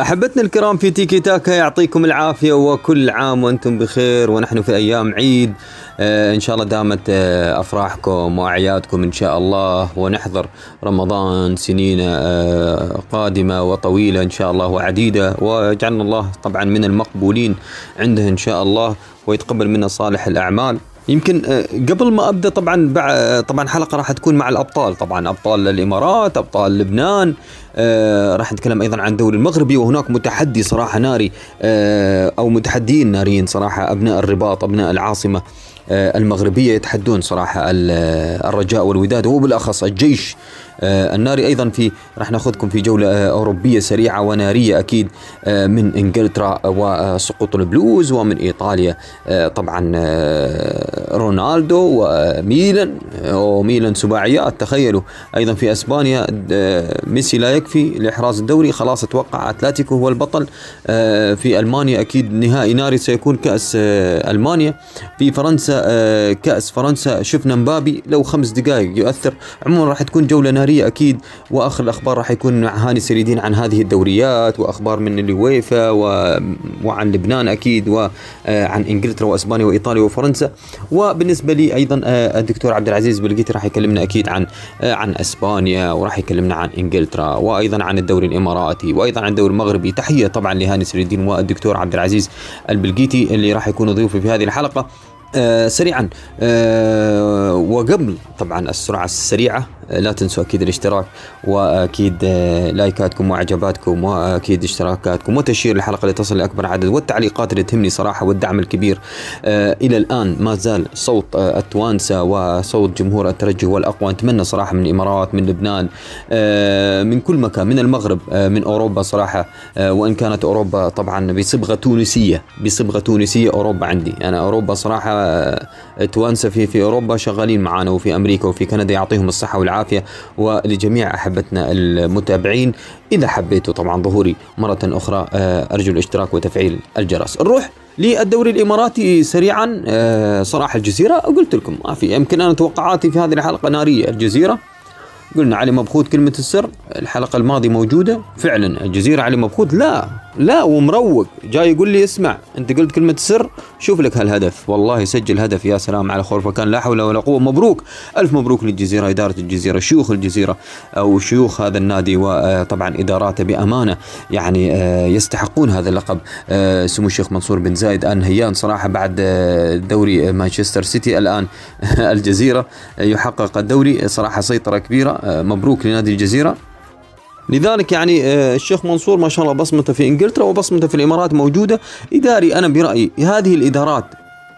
أحبتنا الكرام في تيكي تاكا يعطيكم العافية وكل عام وأنتم بخير ونحن في أيام عيد. آه إن شاء الله دامت آه أفراحكم وأعيادكم إن شاء الله ونحضر رمضان سنين آه قادمة وطويلة إن شاء الله وعديدة. وجعلنا الله طبعا من المقبولين عنده إن شاء الله ويتقبل منا صالح الأعمال. يمكن آه، قبل ما أبدأ طبعا بع- طبعا حلقة راح تكون مع الأبطال طبعا أبطال الإمارات أبطال لبنان آه راح نتكلم أيضا عن الدوري المغربي وهناك متحدي صراحة ناري آه أو متحدين ناريين صراحة أبناء الرباط أبناء العاصمة آه المغربية يتحدون صراحة ال- الرجاء والوداد وبالأخص الجيش آه الناري أيضا في راح ناخذكم في جولة آه أوروبية سريعة ونارية أكيد آه من إنجلترا وسقوط البلوز ومن إيطاليا طبعا رونالدو وميلان وميلان سباعيات تخيلوا أيضا في إسبانيا ميسي لا يكفي لإحراز الدوري خلاص أتوقع أتلتيكو هو البطل في ألمانيا أكيد نهائي ناري سيكون كأس ألمانيا. في فرنسا كأس فرنسا شفنا مبابي لو خمس دقائق يؤثر عموما راح تكون جولة نارية. أكيد. وآخر الأخبار راح يكون مع هاني سريدين عن هذه الدوريات وأخبار من اليويفا و... وعن لبنان أكيد وعن إنجلترا وإسبانيا وإيطاليا وفرنسا. وبالنسبة لي أيضا آه، الدكتور عبد العزيز بلقيتي راح يكلمنا أكيد عن آه، عن إسبانيا وراح يكلمنا عن إنجلترا وأيضا عن الدوري الإماراتي وأيضا عن الدوري المغربي. تحية طبعا لهاني سريدين والدكتور عبد العزيز البلقيتي اللي راح يكونوا ضيوفي في هذه الحلقة. آه سريعا. آه وقبل طبعا السرعة السريعة آه لا تنسوا أكيد الاشتراك وأكيد آه لايكاتكم وإعجاباتكم وأكيد اشتراكاتكم وتشير الحلقة لتصل لأكبر عدد والتعليقات اللي تهمني صراحة والدعم الكبير. آه إلى الآن ما زال صوت آه التوانسه وصوت جمهور الترجي هو الأقوى. نتمنى صراحة من الإمارات من لبنان آه من كل مكان من المغرب من أوروبا صراحة. وإن كانت أوروبا طبعا بصبغة تونسية بصبغة تونسية أوروبا عندي. أنا أوروبا صراحة توانسة في في أوروبا شغالين معانا وفي أمريكا وفي كندا يعطيهم الصحة والعافية ولجميع أحبتنا المتابعين. إذا حبيتوا طبعا ظهوري مرة أخرى آه، أرجو الاشتراك وتفعيل الجرس. نروح للدوري الإماراتي سريعا آه، صراحة الجزيرة. قلت لكم ما في يمكن أنا توقعاتي في هذه الحلقة نارية. الجزيرة قلنا علي مبخوت كلمة السر الحلقة الماضية موجودة. فعلا الجزيرة علي مبخوت. لا لا ومروق. جاي يقول لي اسمع انت قلت كلمة السر شوف لك هالهدف. والله سجل هدف يا سلام على خرفكان لا حول ولا قوة. مبروك. ألف مبروك للجزيرة إدارة الجزيرة شيوخ الجزيرة أو شيوخ هذا النادي. وطبعا إداراته بأمانة يعني آه، يستحقون هذا اللقب. آه، سمو الشيخ منصور بن زايد آل نهيان صراحة بعد آه، دوري مانشستر سيتي الآن الجزيرة يحقق الدوري. صراحة سيطرة كبيرة. آه، مبروك لنادي الجزيرة. لذلك يعني آه، الشيخ منصور ما شاء الله بصمته في إنجلترا وبصمته في الإمارات موجودة. إداري أنا برأيي هذه الإدارات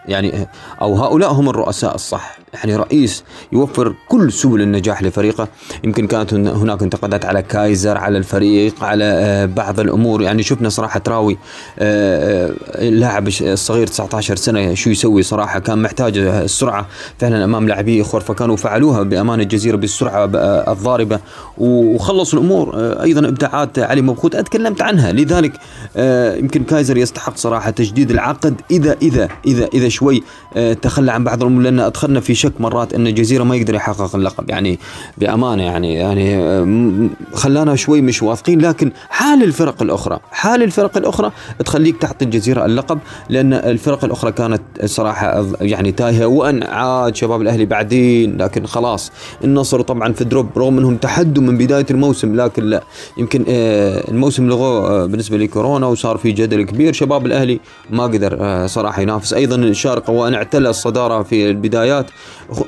يعني آه، أو هؤلاء هم الرؤساء الصح. يعني رئيس يوفر كل سبل النجاح لفريقه. يمكن كانت هن- هناك انتقادات على كايزر على الفريق على آه، بعض الأمور. يعني شفنا صراحة تراوي آه، آه، اللاعب الش- الصغير 19 سنة شو يسوي صراحة. كان محتاج السرعة فعلا أمام لاعبي خرفه كانوا فعلوها بامانه الجزيرة بالسرعة آه، الضاربة. وخلصوا الأمور. آه، أيضا إبداعات علي مبخوت. أتكلمت عنها. لذلك آه، يمكن كايزر يستحق صراحة تجديد العقد إذا إذا إذا إذا شوي آه، تخلى عن بعض الأمور. لأن أدخلنا في شك مرات إن الجزيرة ما يقدر يحقق اللقب. يعني بأمانة يعني يعني خلانا شوي مش واثقين لكن حال الفرق الأخرى حال الفرق الأخرى تخليك تعطي الجزيرة اللقب لأن الفرق الأخرى كانت صراحة يعني تايهة وأن عاد شباب الأهلي بعدين لكن خلاص. النصر طبعا في دروب رغم إنهم تحدوا من بداية الموسم لكن لا. يمكن آه، الموسم لغوه آه، بالنسبة لكورونا وصار في جدل كبير شباب الأهلي ما قدر آه، صراحة ينافس. أيضا الشارقه وأن اعتلى الصدارة في البدايات.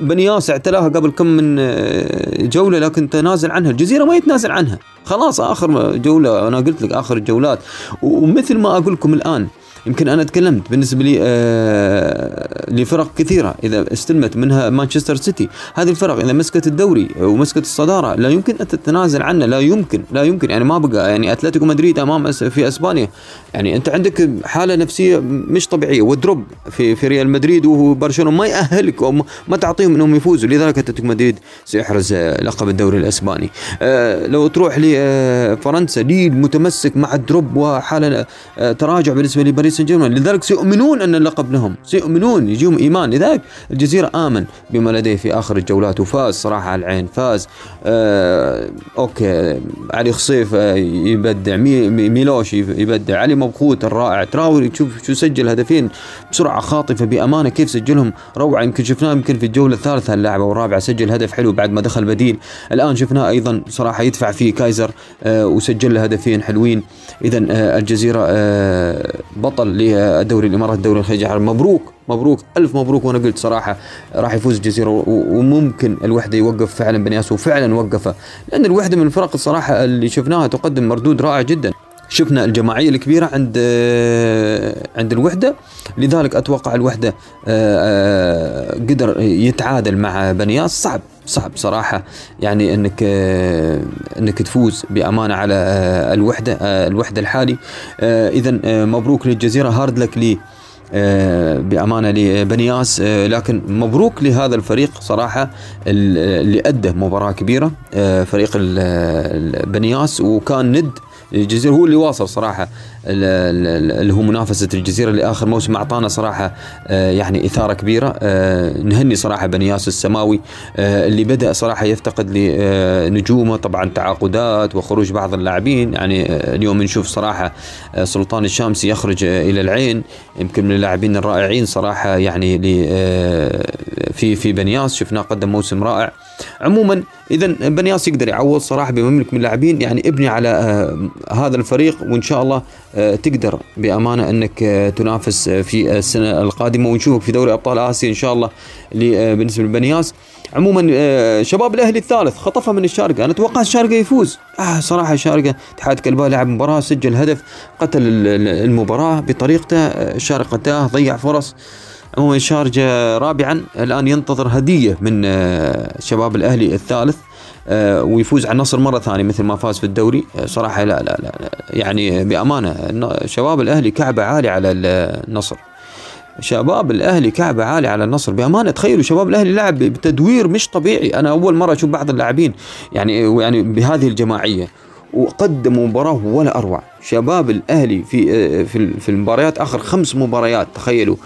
بنياس اعتلاها قبل كم من آه، جولة لكن تنازل عنها. الجزيرة ما يتنازل عنها. خلاص آخر جولة أنا قلت لك آخر الجولات. ومثل ما أقول لكم الآن يمكن أنا تكلمت بالنسبة لي آه لفرق كثيرة إذا استلمت منها مانشستر سيتي. هذه الفرق إذا مسكت الدوري ومسكت الصدارة لا يمكن أن تتنازل عنه لا يمكن لا يمكن. يعني ما بقى يعني أتلتيكو مدريد أمام في إسبانيا. يعني أنت عندك حالة نفسية مش طبيعية. ودروب في في ريال مدريد وبرشلونه ما يأهلك ما تعطيهم إنهم يفوزوا. لذلك أتلتيكو مدريد سيحرز آه، لقب الدوري الإسباني. آه لو تروح لفرنسا ليل متمسك مع الدروب وحالة آه، تراجع بالنسبة لباريس سان جيرمان لذلك سيؤمنون أن اللقب لهم. سيؤمنون يجيهم إيمان. لذلك الجزيرة آمن بما لديه في آخر الجولات. وفاز صراحة على العين. فاز آه okay. علي خصيف آه يبدع. مي ميلوش يبدع. علي مبخوت الرائع. تراوري تشوف شو سجل هدفين بسرعة خاطفة بأمانة. كيف سجلهم؟ روعة. يمكن شفناه يمكن في الجولة الثالثة اللاعب أو الرابعة. سجل هدف حلو بعد ما دخل بديل. الآن شفناه أيضا صراحة يدفع فيه كايزر آه وسجل له هدفين حلوين. اذا آه الجزيرة آه بطل للدوري الإمارات الدوري الخليجي مبروك مبروك ألف مبروك. وأنا قلت صراحة راح يفوز الجزيرة وممكن الوحدة يوقف فعلا بنياس وفعلا وقفة. لأن الوحدة من الفرق الصراحه اللي شفناها تقدم مردود رائع جدا. شفنا الجماعية الكبيرة عند عند الوحدة. لذلك أتوقع الوحدة قدر يتعادل مع بنياس صعب. صعب صراحة يعني إنك إنك تفوز بأمانة على الوحدة الوحدة الحالي. اذا مبروك للجزيرة. هارد لك لي بأمانة لبنياس لكن مبروك لهذا الفريق صراحة اللي أدى مباراة كبيرة فريق بنياس وكان ند الجزيرة هو اللي واصل صراحة. اللي هو منافسة الجزيرة لآخر موسم. أعطانا صراحة يعني إثارة كبيرة. نهني صراحة بنياس السماوي اللي بدأ صراحة يفتقد لنجومه طبعا تعاقدات وخروج بعض اللاعبين. يعني اليوم نشوف صراحة سلطان الشامسي يخرج إلى العين. يمكن من اللاعبين الرائعين صراحة يعني في في بنياس شفناه قدم موسم رائع. عموما اذا بنياس يقدر يعوض صراحة بمملك من اللاعبين. يعني ابني على هذا الفريق وإن شاء الله تقدر بأمانة أنك تنافس في السنة القادمة ونشوفك في دوري أبطال آسيا إن شاء الله بالنسبة لبنياس عموما شباب الأهلي الثالث خطفها من الشارقة. أنا أتوقع الشارقة يفوز. آه صراحة الشارقة اتحاد كلباء لعب مباراة سجل هدف قتل المباراة بطريقته. الشارقه ضيع فرص. عموما شارجة رابعا الآن ينتظر هدية من شباب الأهلي الثالث. ويفوز على النصر مرة ثانية مثل ما فاز في الدوري. صراحة لا لا لا يعني بأمانة شباب الأهلي كعبة عالية على النصر. شباب الأهلي كعبة عالية على النصر. بأمانة تخيلوا شباب الأهلي لعب بتدوير مش طبيعي. أنا أول مرة أشوف بعض اللاعبين يعني يعني بهذه الجماعية وقدموا مباراة ولا أروع. شباب الأهلي في في في المباريات آخر خمس مباريات تخيلوا.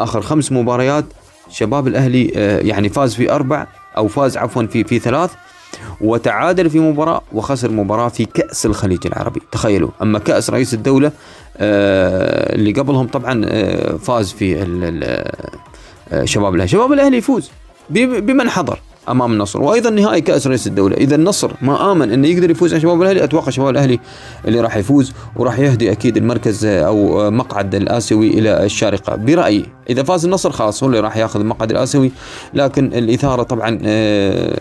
آخر خمس مباريات شباب الأهلي يعني فاز في أربع أو فاز عفوا في في ثلاث. وتعادل في مباراة وخسر مباراة في كأس الخليج العربي. تخيلوا أما كأس رئيس الدولة اللي قبلهم طبعا فاز في شباب الأهلي. شباب الأهلي يفوز بمن حضر. أمام النصر. وأيضا نهائي كأس رئيس الدولة. إذا النصر ما آمن انه يقدر يفوز على شباب الأهلي أتوقع شباب الأهلي اللي راح يفوز وراح يهدي أكيد المركز أو مقعد الآسيوي إلى الشارقة. برأيي إذا فاز النصر خلاص هو اللي راح ياخذ المقعد الآسيوي. لكن الإثارة طبعا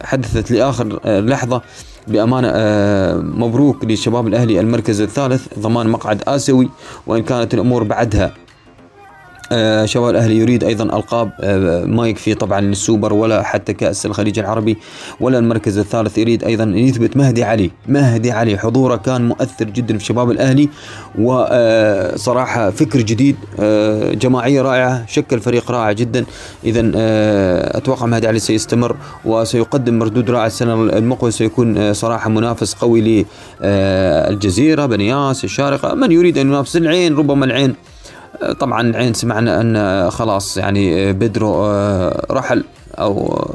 حدثت لآخر لحظة بأمانة مبروك لشباب الأهلي المركز الثالث ضمان مقعد آسيوي وإن كانت الأمور بعدها آه شباب الاهلي يريد أيضا ألقاب آه ما يكفي طبعا السوبر ولا حتى كأس الخليج العربي ولا المركز الثالث يريد أيضا يثبت مهدي علي. مهدي علي حضوره كان مؤثر جدا في شباب الأهلي وصراحه فكر جديد آه جماعية رائعة شكل فريق رائع جدا. اذا أتوقع مهدي علي سيستمر وسيقدم مردود رائع السنة المقبلة سيكون صراحة منافس قوي للجزيره بنياس الشارقة. من يريد أن ينافس؟ العين ربما العين. طبعا العين سمعنا أن خلاص يعني بدرو رحل أو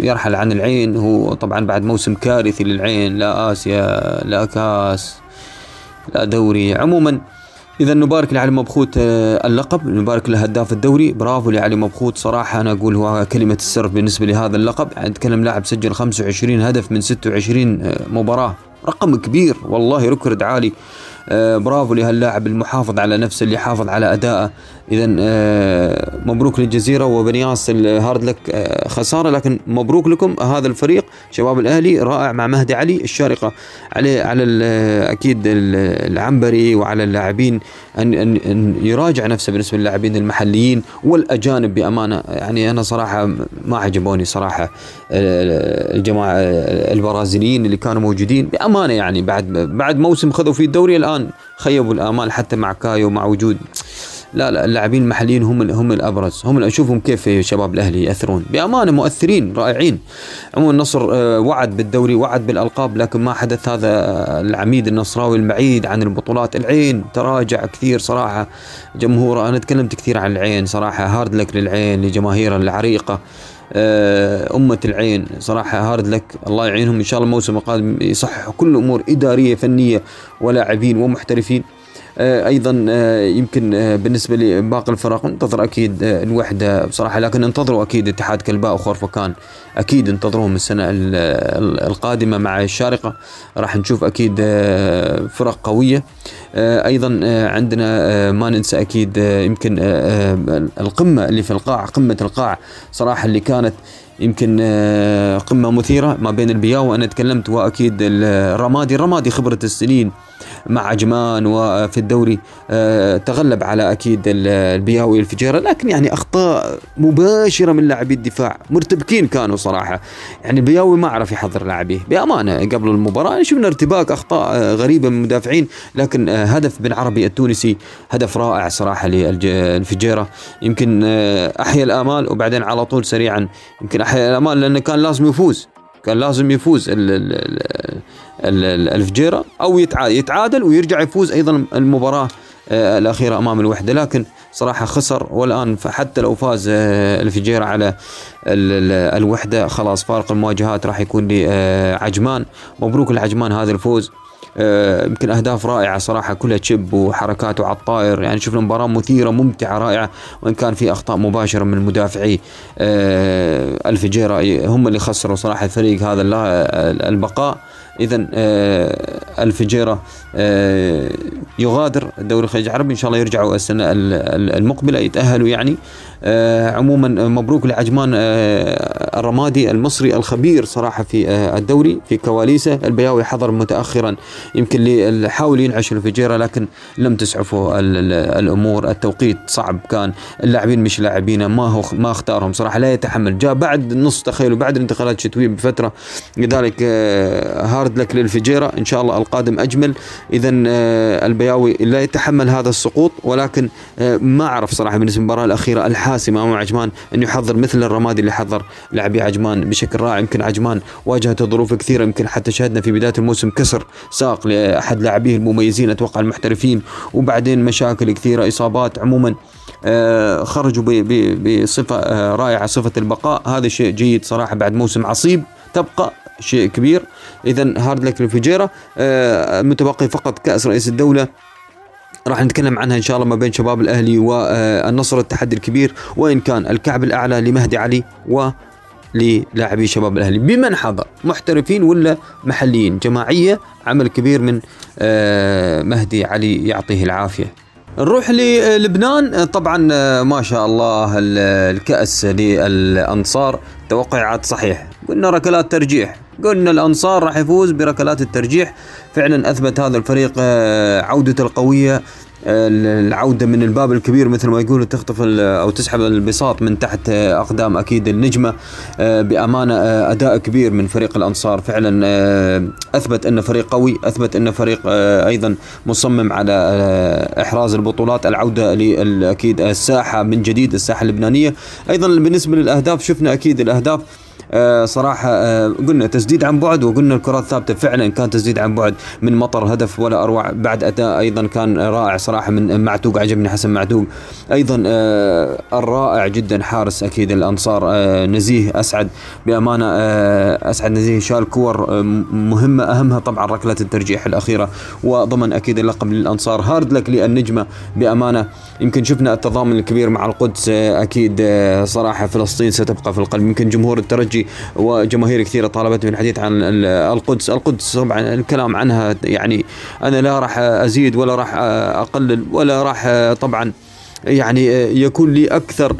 يرحل عن العين. هو طبعا بعد موسم كارثي للعين لا آسيا لا كاس لا دوري. عموما اذا نبارك لعلي مبخوت اللقب نبارك له هداف الدوري. برافو لعلي مبخوت صراحة. أنا أقول هو كلمة السر بالنسبة لهذا اللقب. نتكلم لاعب سجل 25 هدف من 26 مباراة. رقم كبير والله ركرد عالي. آه برافو لهاللاعب المحافظ على نفسه اللي حافظ على أدائه. اذا آه مبروك للجزيرة وبنياس الهارد لك آه خسارة. لكن مبروك لكم هذا الفريق شباب الأهلي رائع مع مهدي علي الشارقة عليه على أكيد العنبري وعلى اللاعبين أن أن, أن يراجع نفسه بالنسبة للاعبين المحليين والأجانب بأمانة. يعني أنا صراحة ما عجبوني صراحة الجماعة البرازيليين اللي كانوا موجودين بأمانة. يعني بعد بعد موسم خذوا فيه الدوري الآن خيبوا الآمال حتى مع كايو مع وجود لا لا اللاعبين المحليين هم هم الأبرز. هم اشوفهم كيف شباب الأهلي يأثرون. بأمانة مؤثرين رائعين. عموما النصر آه، وعد بالدوري وعد بالألقاب لكن ما حدث هذا العميد النصراوي المعيد عن البطولات. العين تراجع كثير صراحة جمهوره. أنا تكلمت كثير عن العين صراحة. hard luck للعين لجماهيرها العريقة. آه، أمة العين صراحة hard luck. الله يعينهم. إن شاء الله الموسم القادم يصححوا كل أمور إدارية فنية ولاعبين ومحترفين. آه، أيضا آه، يمكن آه، بالنسبة لباقي الفرق ننتظر أكيد الوحدة بصراحة لكن انتظروا أكيد اتحاد كلباء وخورفكان أكيد انتظروهم السنة القادمة مع الشارقة. راح نشوف أكيد فرق قوية. أيضا عندنا ما ننسى أكيد يمكن القمة اللي في القاع قمة القاع صراحة اللي كانت يمكن قمة مثيرة ما بين البياو وأنا تكلمت وأكيد الرمادي الرمادي خبرة السنين مع عجمان وفي الدوري آه، تغلب على أكيد البياوي الفجيرة. لكن يعني أخطاء مباشرة من لاعبي الدفاع مرتبكين كانوا صراحة. يعني البياوي ما عرف يحضر لاعبيه. بأمانة قبل المباراة شفنا ارتباك أخطاء آه، غريبة من المدافعين. لكن آه، هدف بن عربي التونسي هدف رائع صراحة للفجيره يمكن أحيا الآمال وبعدين على طول سريعا يمكن أحيا الآمال لأنه كان لازم يفوز. كان لازم يفوز الفجيره أو يتعادل ويرجع يفوز أيضا المباراة آه، الأخيرة أمام الوحدة. لكن صراحة خسر والآن حتى لو فاز آه، الفجيره على الوحدة خلاص فارق المواجهات راح يكون لعجمان مبروك العجمان هذا الفوز. آه، يمكن أهداف رائعة صراحة كلها تشب وحركاته على الطائر. يعني شفنا مباراة مثيرة ممتعة رائعة وإن كان في أخطاء مباشرة من مدافعي الفجيره هم اللي خسروا صراحة الفريق هذا البقاء. اذا آه، الفجيره آه، يغادر الدوري الخليج العربي. إن شاء الله يرجعوا السنة المقبلة يتأهلوا يعني. آه، عموما مبروك لعجمان الرمادي المصري الخبير صراحة في الدوري في كواليسه. البياوي حضر متاخرا يمكن حاول ينعش الفجيره لكن لم تسعفه الأمور. التوقيت صعب كان. اللاعبين مش لاعبين ما هو ما اختارهم صراحة لا يتحمل. جاء بعد نص تخيلوا بعد الانتقالات الشتويه بفترة. لذلك هارد لك للفجيره إن شاء الله القادم أجمل. اذا آه، البياوي لا يتحمل هذا السقوط. ولكن آه، ما أعرف صراحة بالنسبة للمباراة الأخيرة. الحاسمه امام عجمان إنه يحضر مثل الرمادي اللي حضر لاعبي عجمان بشكل رائع. يمكن عجمان واجهته ظروف كثيرة يمكن حتى شاهدنا في بداية الموسم كسر ساق لأحد لاعبيه المميزين أتوقع المحترفين وبعدين مشاكل كثيرة إصابات عموما آه، خرجوا بصفة رائعة صفة البقاء. هذا شيء جيد صراحة بعد موسم عصيب. تبقى شيء كبير. اذا هارد لك الفجيرة آه متبقي فقط كأس رئيس الدولة راح نتكلم عنها إن شاء الله ما بين شباب الأهلي والنصر التحدي الكبير وإن كان الكعب الأعلى لمهدي علي و للاعبي شباب الأهلي. بمن حضر؟ محترفين ولا محليين؟ جماعية عمل كبير من آه، مهدي علي يعطيه العافية. نروح للبنان. طبعا ما شاء الله الكأس للأنصار توقعات صحيح. قلنا ركلات ترجيح. قلنا الأنصار راح يفوز بركلات الترجيح. فعلا أثبت هذا الفريق آه، عودته القوية العودة من الباب الكبير مثل ما يقولوا تخطف أو تسحب البساط من تحت أقدام أكيد النجمة. آه، بأمانة آه، أداء كبير من فريق الأنصار. فعلا آه، أثبت انه فريق قوي أثبت انه فريق أيضا مصمم على إحراز البطولات. العودة أكيد الساحة من جديد الساحة اللبنانية. أيضا بالنسبة للأهداف شفنا أكيد الأهداف. صراحة آه، قلنا تسديد عن بعد وقلنا الكرات ثابته فعلا كان تسديد عن بعد من مطر هدف ولا أروع. بعد أداء أيضا كان رائع صراحة من معتوق عجبني حسن معتوق. أيضا آه، الرائع جدا حارس أكيد الأنصار نزيه أسعد. بأمانة أسعد نزيه شال كور مهمة أهمها طبعا ركلة الترجيح الأخيرة وضمن أكيد اللقب للأنصار. هارد لك للنجمة بأمانة. يمكن شفنا التضامن الكبير مع القدس أكيد صراحة فلسطين ستبقى في القلب. يمكن جمهور الترجي وجماهير كثيرة طالبت بالحديث عن القدس. القدس طبعا الكلام عنها يعني أنا لا راح أزيد ولا راح أقلل ولا راح طبعا يعني يكون لي أكثر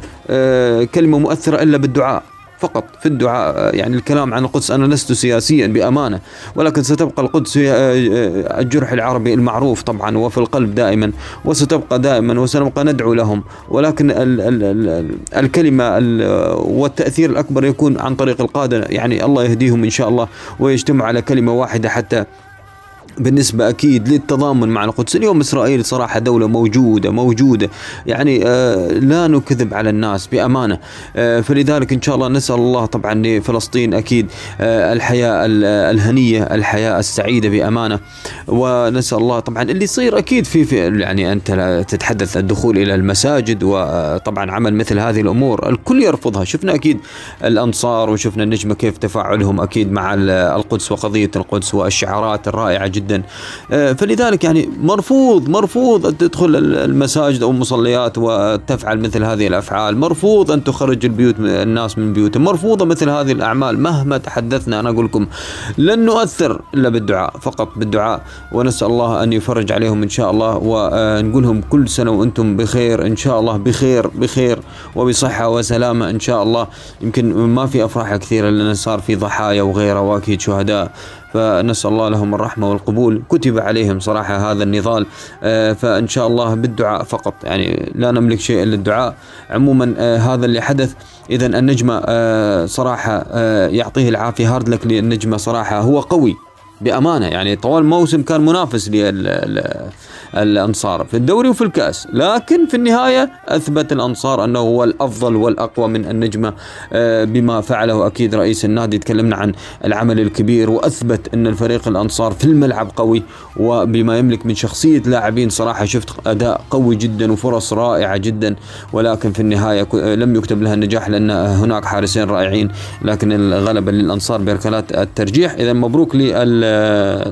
كلمة مؤثرة إلا بالدعاء. فقط في الدعاء يعني الكلام عن القدس أنا لست سياسيا بأمانة. ولكن ستبقى القدس هي آه، الجرح العربي المعروف طبعا وفي القلب دائما وستبقى دائما وسنبقى ندعو لهم. ولكن ال ال ال الكلمة والتأثير الأكبر يكون عن طريق القادة يعني الله يهديهم إن شاء الله ويجتمع على كلمة واحدة حتى بالنسبة أكيد للتضامن مع القدس. اليوم إسرائيل صراحة دولة موجودة موجودة. يعني آه لا نكذب على الناس بأمانة. آه فلذلك إن شاء الله نسأل الله طبعا لفلسطين أكيد آه الحياة الهنية الحياة السعيدة بأمانة. ونسأل الله طبعا اللي يصير أكيد في, في يعني أنت تتحدث الدخول إلى المساجد وطبعا عمل مثل هذه الأمور. الكل يرفضها. شفنا أكيد الأنصار وشفنا النجمة كيف تفاعلهم أكيد مع القدس وقضية القدس والشعارات الرائعة جدا. جدا. آه، فلذلك يعني مرفوض مرفوض أن تدخل المساجد أو المصليات وتفعل مثل هذه الأفعال. مرفوض أن تخرج البيوت الناس من بيوتهم. مرفوضة مثل هذه الأعمال مهما تحدثنا أنا أقول لكم لن نؤثر إلا بالدعاء فقط بالدعاء. ونسأل الله أن يفرج عليهم إن شاء الله ونقول لهم كل سنة وأنتم بخير إن شاء الله بخير بخير وبصحة وسلامة إن شاء الله. يمكن ما في أفراح كثيرة لأن صار في ضحايا وغيره وأكيد شهداء. فنسأل الله لهم الرحمة والقبول. كتب عليهم صراحة هذا النضال. آه، فإن شاء الله بالدعاء فقط. يعني لا نملك شيء إلا الدعاء. عموما آه، هذا اللي حدث. إذا النجمة آه، صراحة يعطيه العافية. هارد لك للنجمة صراحة. هو قوي بأمانة. يعني طوال الموسم كان منافس للانصار في الدوري وفي الكأس. لكن في النهاية أثبت الأنصار أنه هو الأفضل والأقوى من النجمة آه، بما فعله أكيد رئيس النادي. تكلمنا عن العمل الكبير وأثبت أن الفريق الأنصار في الملعب قوي وبما يملك من شخصية لاعبين صراحة. شفت أداء قوي جدا وفرص رائعة جدا ولكن في النهاية لم يكتب لها النجاح لأن هناك حارسين رائعين. لكن الغلبه للأنصار بركلات الترجيح. اذا مبروك لل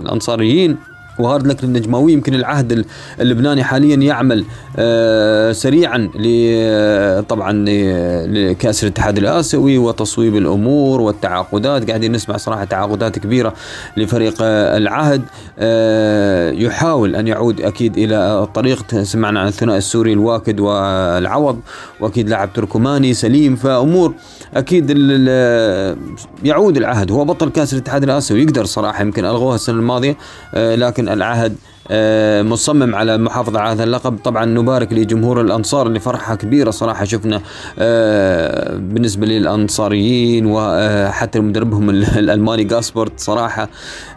الانصاريين وهارد لك للنجماوي يمكن العهد اللبناني حاليا يعمل آه، سريعا آه، طبعا لكأس الاتحاد الآسيوي وتصويب الأمور والتعاقدات. قاعدين نسمع صراحة تعاقدات كبيرة لفريق آه، العهد يحاول أن يعود أكيد إلى الطريق. سمعنا عن الثنائي السوري الواكد والعوض وأكيد لاعب تركماني سليم. فأمور أكيد يعود العهد. هو بطل كأس الاتحاد الآسيوي يقدر صراحة يمكن ألغوها السنة الماضية لكن العهد آه، مصمم على المحافظة على هذا اللقب. طبعا نبارك لجمهور الأنصار اللي فرحة كبيرة صراحة. شفنا آه، بالنسبة للأنصاريين وحتى مدربهم الألماني جاسبورت صراحة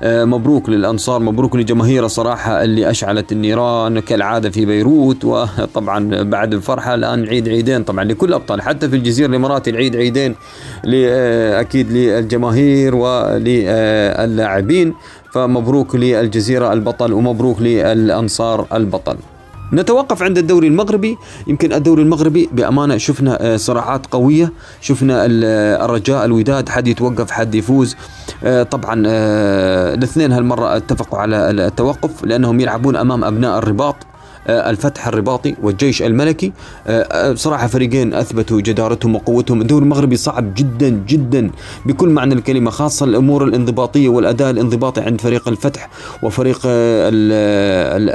آه، مبروك للأنصار مبروك لجماهير صراحة اللي أشعلت النيران كالعادة في بيروت. وطبعا بعد الفرحة الآن عيد عيدين طبعا لكل الأبطال حتى في الجزيرة الإماراتي العيد عيدين أكيد للجماهير وللاعبين فمبروك للجزيرة البطل ومبروك للأنصار البطل. نتوقف عند الدوري المغربي. يمكن الدوري المغربي بأمانة شفنا آه، صراعات قوية. شفنا الرجاء الوداد حد يتوقف حد يفوز. آه، طبعا آه، الاثنين هالمرة اتفقوا على التوقف لأنهم يلعبون أمام أبناء الرباط. آه، الفتح الرباطي والجيش الملكي. آه، آه، صراحة فريقين أثبتوا جدارتهم وقوتهم. الدوري المغربي صعب جدا جدا. بكل معنى الكلمة خاصة الأمور الانضباطية والأداء الانضباطي عند فريق الفتح وفريق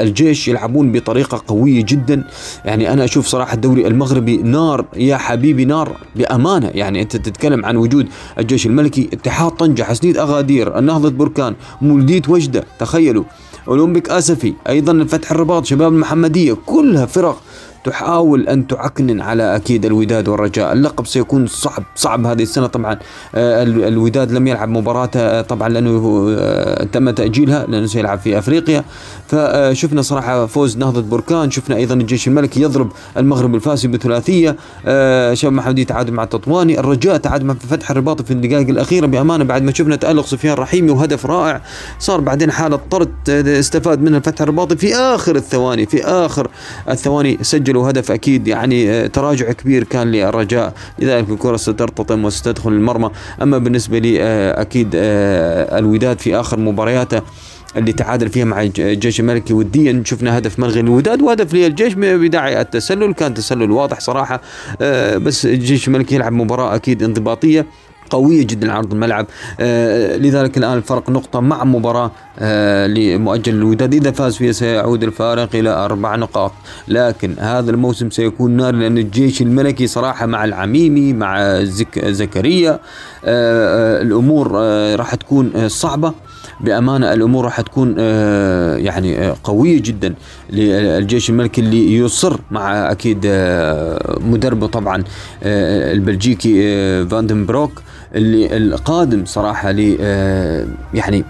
الجيش يلعبون بطريقة قوية جدا. يعني أنا أشوف صراحة الدوري المغربي نار. يا حبيبي نار بأمانة. يعني أنت تتكلم عن وجود الجيش الملكي. اتحاد طنجة حسنيد أغادير النهضة بركان مولدية وجدة. تخيلوا. أولمبيك آسفي أيضا الفتح الرباط شباب المحمدية كلها فرق تحاول أن تعكنن على أكيد الوداد والرجاء. اللقب سيكون صعب صعب هذه السنة طبعا. آه، الوداد لم يلعب مباراته آه، طبعا لأنه آه، تم تأجيلها لأنه سيلعب في أفريقيا. فشفنا صراحة فوز نهضة بركان. شفنا أيضا الجيش الملكي يضرب المغرب الفاسي بثلاثية. شباب محمدي تعادل مع التطواني. الرجاء تعادل مع فتح الرباط في الدقائق الأخيرة بأمانة بعد ما شفنا تألق سفيان رحيمي وهدف رائع. صار بعدين حالة طرد استفاد منها الفتح الرباطي في آخر الثواني في آخر الثواني سجل سجلوا هدف أكيد يعني آه، تراجع كبير كان للرجاء. لذلك الكرة سترتطم وستدخل المرمى. أما بالنسبة لي آه، أكيد آه، الوداد في آخر مبارياته اللي تعادل فيها مع الجيش الملكي وديا شفنا هدف ملغي للوداد وهدف للجيش بداعي التسلل. كان تسلل واضح صراحة بس الجيش الملكي يلعب مباراة أكيد انضباطية. قوية جدا عرض الملعب. آه لذلك الآن الفرق نقطة مع مباراة آه لمؤجل الوداد. إذا فاز فيها سيعود الفارق إلى أربع نقاط. لكن هذا الموسم سيكون نار لأن الجيش الملكي صراحة مع العميمي مع زك زكريا آه الأمور راح تكون صعبة. بأمانة الأمور راح تكون يعني قوية جدا للجيش الملكي اللي يصر مع أكيد آه مدربه طبعا البلجيكي آه فاندن بروك اللي القادم صراحة ل آه، يعني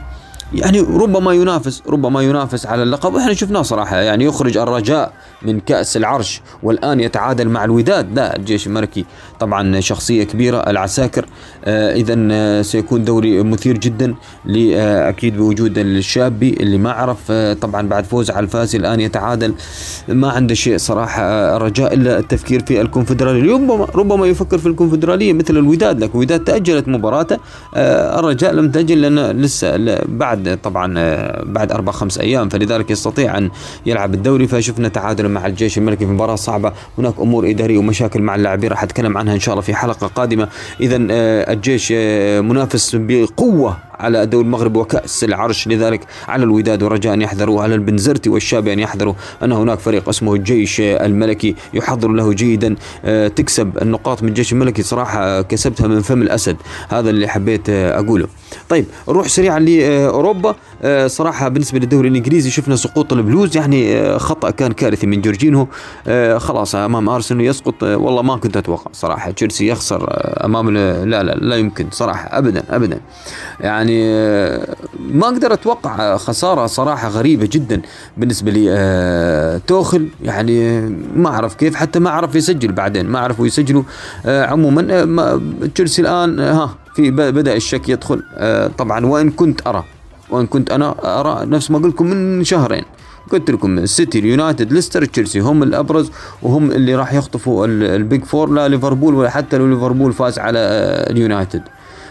يعني ربما ينافس ربما ينافس على اللقب. وإحنا شفناه صراحة يعني يخرج الرجاء من كأس العرش والآن يتعادل مع الوداد. لا الجيش الملكي طبعا شخصية كبيرة العساكر. آه اذا آه سيكون دوري مثير جدا أكيد بوجود الشابي اللي ما عرف. آه طبعا بعد فوز على الفاسي الآن يتعادل. ما عنده شيء صراحة آه الرجاء إلا التفكير في الكونفدرالية. ربما ربما يفكر في الكونفدرالية مثل الوداد لكن الوداد تأجلت مباراته. آه الرجاء لم تاجل لأن لسه بعد طبعا آه بعد أربع خمس أيام. فلذلك يستطيع أن يلعب الدوري فشفنا تعادل مع الجيش الملكي في مباراة صعبة. هناك أمور إدارية ومشاكل مع اللاعبين. راح أتكلم عنها إن شاء الله في حلقة قادمة. اذا آه الجيش آه منافس بقوة على الدوري المغربي وكأس العرش. لذلك على الوداد والرجاء أن يحذروا على البنزرتي والشابي أن يحذروا أن هناك فريق اسمه الجيش الملكي يحضر له جيدا. تكسب النقاط من الجيش الملكي صراحة كسبتها من فم الأسد. هذا اللي حبيت أقوله. طيب نروح سريعا لأوروبا. صراحة بالنسبة للدوري الإنجليزي شفنا سقوط البلوز يعني خطأ كان كارثي من جورجينهو. خلاص أمام أرسنال يسقط. والله ما كنت أتوقع صراحة تشيلسي يخسر أمام لا لا لا يمكن صراحة أبدا أبدا. يعني ما أقدر أتوقع خسارة صراحة غريبة جدا بالنسبة لي توخل. يعني ما أعرف كيف حتى ما عرف يسجل بعدين ما عرفوا يسجلوا عموما تشيلسي الآن ها في بدأ الشك يدخل طبعا وإن كنت أرى وإن كنت أنا أرى نفس ما قلت لكم من شهرين. قلت لكم السيتي اليونايتد ليستر تشيلسي هم الأبرز وهم اللي راح يخطفوا ال big four لا ليفربول ولا حتى لو ليفربول فاز على اليونايتد.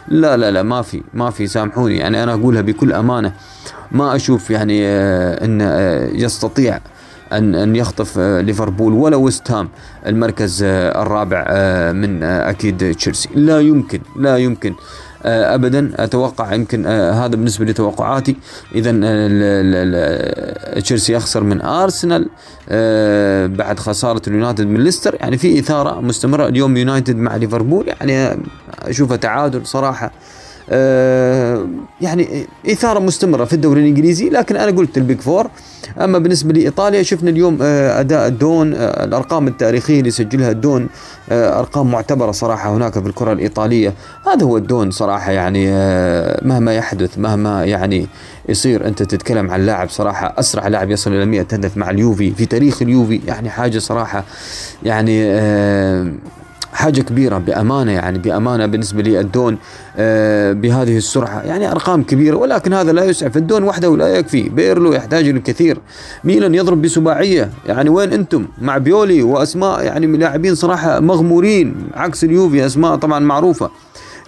لا لا لا ما في ما في سامحوني. يعني أنا أقولها بكل أمانة ما أشوف يعني آه إن آه يستطيع أن أن يخطف آه ليفربول ولا ويست هام المركز الرابع من أكيد تشيلسي. لا يمكن لا يمكن. ابدا أتوقع يمكن هذا بالنسبة لتوقعاتي. اذا تشيلسي يخسر من أرسنال بعد خسارة اليونايتد من ليستر. يعني في إثارة مستمرة. اليوم يونايتد مع ليفربول يعني اشوفها تعادل صراحة. يعني إثارة مستمرة في الدوري الإنجليزي لكن أنا قلت ال big four. أما بالنسبة لإيطاليا شفنا اليوم أه أداء الدون أه الأرقام التاريخية اللي سجلها الدون أرقام معتبرة صراحة هناك في الكرة الإيطالية. هذا هو الدون صراحة يعني مهما يحدث مهما يعني يصير. أنت تتكلم عن لاعب صراحة أسرع لاعب يصل إلى 100 هدف مع اليوفي. في تاريخ اليوفي يعني حاجة صراحة يعني حاجة كبيرة بأمانة يعني بأمانة بالنسبة لي الدون آه بهذه السرعة. يعني أرقام كبيرة ولكن هذا لا يسعف. الدون وحده ولا يكفي بيرلو يحتاج الكثير. ميلان يضرب بسباعية. يعني وين أنتم؟ مع بيولي وأسماء يعني لاعبين صراحة مغمورين عكس اليوفي أسماء طبعا معروفة.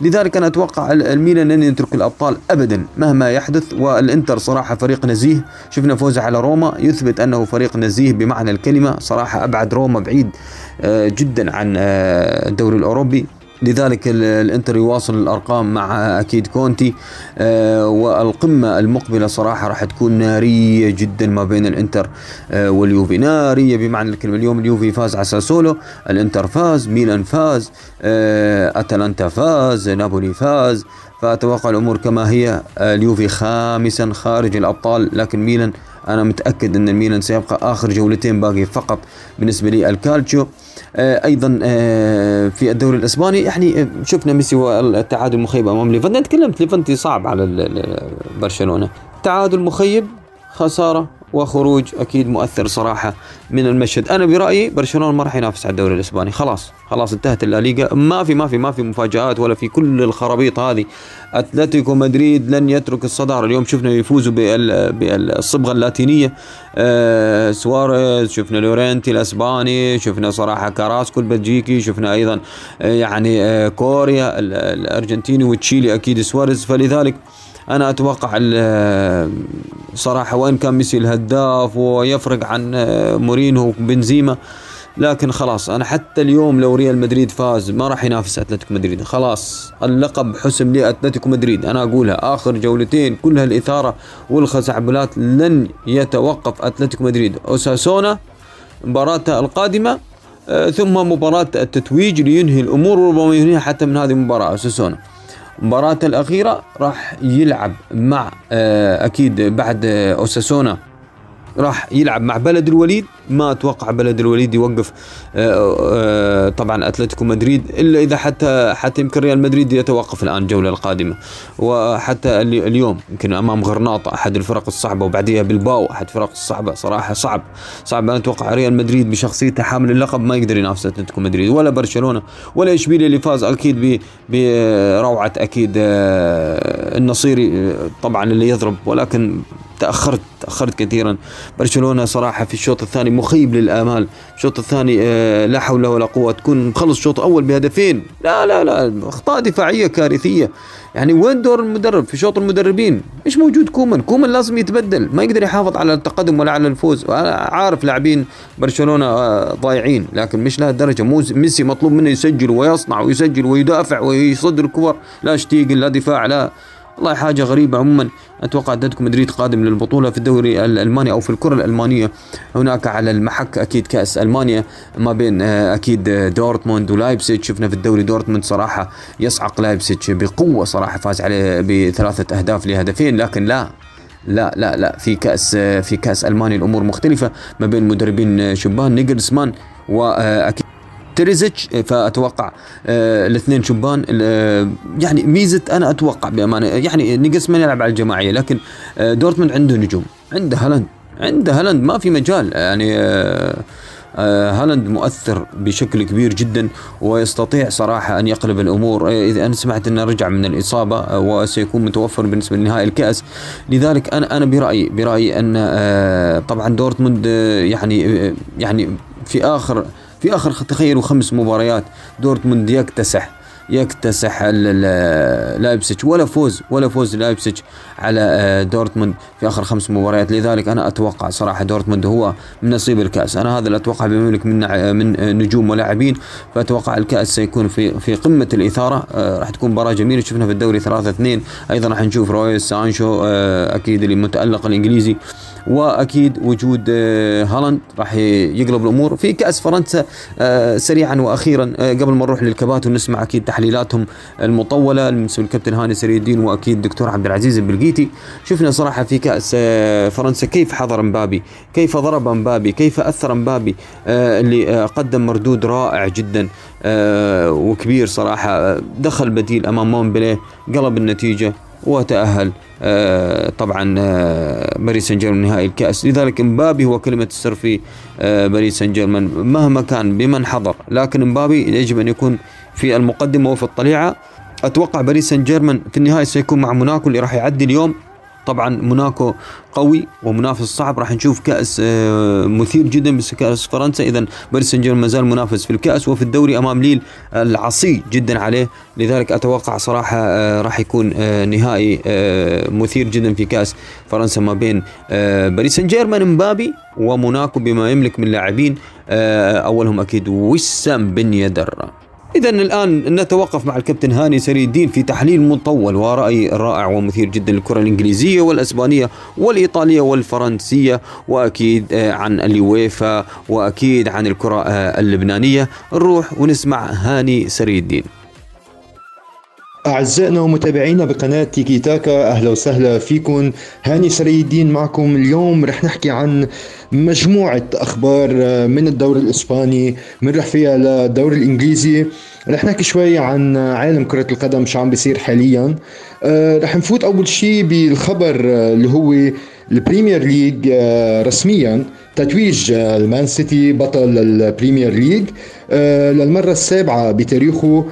لذلك أنا أتوقع الميلان لن يترك الأبطال ابدا مهما يحدث والإنتر صراحة فريق نزيه. شفنا فوزه على روما يثبت أنه فريق نزيه بمعنى الكلمة. صراحة أبعد روما بعيد جدا عن الدوري الأوروبي. لذلك الإنتر يواصل الأرقام مع أكيد كونتي. آه والقمة المقبلة صراحة راح تكون نارية جدا ما بين الإنتر آه واليوفي. نارية بمعنى الكلمة. اليوم اليوفي فاز على ساسولو الإنتر فاز ميلان فاز آه أتلانتا فاز نابولي فاز. فأتوقع الأمور كما هي اليوفي خامسا خارج الأبطال لكن ميلان أنا متأكد إن الميلان سيبقى آخر جولتين باقي فقط بالنسبة لي الكالتشو أيضا في الدوري الإسباني يعني شفنا ميسي والتعادل مخيب أمام ليفانتي تكلمت ليفانتي صعب على برشلونة. تعادل مخيب خسارة. وخروج أكيد مؤثر صراحة من المشهد. أنا برأيي برشلونة ما راح ينافس على الدوري الإسباني. خلاص خلاص انتهت الليغا. ما في ما في ما في مفاجآت ولا في كل الخرابيط هذه. أتلتيكو مدريد لن يترك الصدارة. اليوم شفنا يفوزوا بالصبغه اللاتينية. آه سواريز شفنا لورنتي الإسباني شفنا صراحة كاراسكو البلجيكي شفنا أيضا آه يعني آه كوريا الأرجنتيني وتشيلي أكيد سواريز. فلذلك أنا أتوقع صراحة وين كان ميسي الهداف ويفرق عن مورينو وبنزيما لكن خلاص أنا حتى اليوم لو ريال مدريد فاز ما راح ينافس أتلتيكو مدريد. خلاص اللقب حسم لأتلتيكو مدريد. أنا أقولها آخر جولتين كلها الإثارة والخزعبلات لن يتوقف أتلتيكو مدريد. أوساسونا مباراته القادمة ثم مباراة التتويج لينهي الأمور وربما ينهيها حتى من هذه المباراة. أوساسونا. مباراته الأخيرة راح يلعب مع أكيد بعد أوساسونا. راح يلعب مع بلد الوليد. ما أتوقع بلد الوليد يوقف آه، آه، طبعا أتلتيكو مدريد إلا إذا حتى حتى يمكن ريال مدريد يتوقف الآن الجولة القادمة. وحتى اليوم يمكن أمام غرناطة أحد الفرق الصعبة وبعديها بالباو أحد الفرق الصعبة صراحة صعب. صعب. أنا أتوقع ريال مدريد بشخصيته حامل اللقب ما يقدر ينافس أتلتيكو مدريد ولا برشلونة ولا اشبيليا اللي فاز أكيد بروعة أكيد آه، النصيري طبعا اللي يضرب ولكن تأخرت تأخرت كثيرا. برشلونة صراحة في الشوط الثاني مخيب للآمال. الشوط الثاني آه، لا حول ولا قوة. تكون مخلص الشوط الأول بهدفين. لا لا لا. أخطاء دفاعية كارثية. يعني وين دور المدرب؟ في شوط المدربين. مش موجود كومان. كومان لازم يتبدل. ما يقدر يحافظ على التقدم ولا على الفوز. عارف لاعبين برشلونة آه، ضايعين. لكن مش لهالدرجه مو ميسي مطلوب منه يسجل ويصنع ويسجل ويدافع ويصد الكور. لا شتيجن لا دفاع لا والله حاجة غريبة. عموما أتوقع أتلتيكو مدريد قادم للبطولة في الدوري الألماني أو في الكرة الألمانية. هناك على المحك أكيد كأس ألمانيا ما بين آه، أكيد دورتموند ولايبسيتش. شفنا في الدوري دورتموند صراحة يصعق لايبسيتش بقوة صراحة فاز عليه بثلاثة أهداف لهدفين. لكن لا لا لا لا في كأس آه، في كأس ألمانيا الأمور مختلفة ما بين مدربين شبان نيجلسمان واكيد تيرزيتش فأتوقع آه الاثنين شبان آه يعني ميزة أنا أتوقع بأمانة يعني نقص من يلعب على الجماعية لكن آه دورتموند عنده نجوم عنده هالاند عنده هالاند ما في مجال يعني هالاند مؤثر بشكل كبير جدا ويستطيع صراحة أن يقلب الأمور إذا أنا سمعت أنه رجع من الإصابة وسيكون متوفر بالنسبة لنهائي الكأس. لذلك أنا أنا برأيي برأيي أن طبعا دورتموند يعني يعني في آخر في آخر تخيلوا خمس مباريات دورتموند يكتسح يكتسح لايبسيتش. ولا فوز ولا فوز لايبسيتش على آه، دورتموند في آخر خمس مباريات. لذلك أنا أتوقع صراحة دورتموند هو من نصيب الكأس. أنا هذا اللي أتوقع بما من من نجوم ولاعبين. فأتوقع الكأس سيكون في في قمة الإثارة. آه، راح تكون مباراة جميلة. شفنا في الدوري 3 2 أيضا راح نشوف رويس سانشو آه، أكيد اللي متألق الإنجليزي. وأكيد وجود آه، هالاند راح يقلب الأمور. في كأس فرنسا آه، سريعا وأخيرا آه، قبل ما نروح للكبات ونسمع أكيد تحليلاتهم المطولة من الكابتن هاني سري الدين وأكيد دكتور عبد العزيز البلقيتي. شفنا صراحة في كأس فرنسا كيف حضر مبابي كيف ضرب مبابي كيف أثر مبابي اللي قدم مردود رائع جدا. وكبير صراحة دخل بديل أمام مونبليه قلب النتيجة وتأهل آه، طبعا آه، باريس سان جيرمان نهائي الكأس. لذلك مبابي هو كلمة السر في آه، باريس سان جيرمان مهما كان بمن حضر لكن مبابي يجب أن يكون في المقدمة وفي الطليعة. أتوقع باريس سان جيرمان في النهاية سيكون مع موناكو اللي راح يعدي اليوم. طبعا موناكو قوي ومنافس صعب. راح نشوف كأس آه، مثير جدا بس كأس فرنسا. اذا باريس سان جيرمان ما زال منافس في الكأس وفي الدوري أمام ليل العصي جدا عليه. لذلك أتوقع صراحة آه، راح يكون آه، نهائي مثير جدا في كأس فرنسا ما بين باريس سان جيرمان مبابي وموناكو بما يملك من لاعبين أولهم أكيد وسام بن يدر. إذا الآن نتوقف مع الكابتن هاني سري الدين في تحليل مطول ورأي رائع ومثير جدا للكرة الإنجليزية والأسبانية والإيطالية والفرنسية وأكيد آه، عن اليويفا وأكيد عن الكرة آه، اللبنانية. نروح ونسمع هاني سري الدين أعزائنا ومتابعينا بقناة تيكي تاكا أهلا وسهلا فيكم. هاني سري الدين معكم اليوم. رح نحكي عن مجموعة أخبار من الدوري الإسباني بنروح فيها للدوري الإنجليزي. رح نحكي شوي عن عالم كرة القدم شو عم بيصير حاليا. آه، رح نفوت أول شيء بالخبر اللي هو البريمير ليج آه، رسميا. تتويج المان سيتي بطل البريمير ليج آه، للمرة السابعة بتاريخه.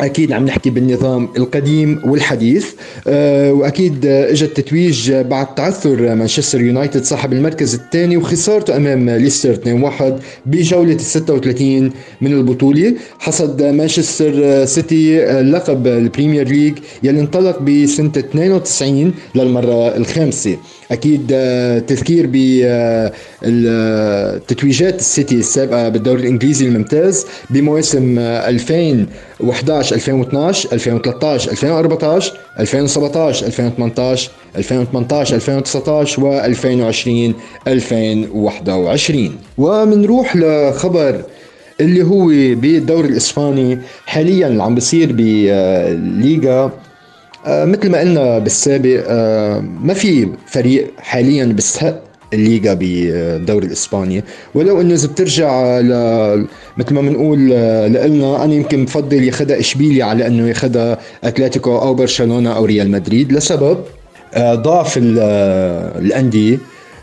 أكيد عم نحكي بالنظام القديم والحديث أه وأكيد اجى التتويج بعد تعثر مانشستر يونايتد صاحب المركز الثاني وخسارته أمام ليستر 2-1 بجولة ال 36 من البطولة. حصد مانشستر سيتي لقب البريمير ليج يلي انطلق بسنة 92 للمرة الخامسة. أكيد آه، تذكير بالتتويجات السيتي السابقة بالدوري الإنجليزي الممتاز بمواسم 2011 2012 2013 2014 2017 2018 2018 2019 و 2020 2021 ومنروح لخبر اللي هو بالدوري الإسباني حاليا اللي عم بيصير بليغا آه، مثل ما قلنا بالسابق آه، ما في فريق حاليا بيستحق الليغا بالدوري الإسباني. ولو انه إذا بترجع ل مثل ما بنقول لنا أنا يمكن بفضل ياخذها إشبيليا على أنه ياخذها أتلتيكو أو برشلونة أو ريال مدريد لسبب آه، ضعف آه، الأندية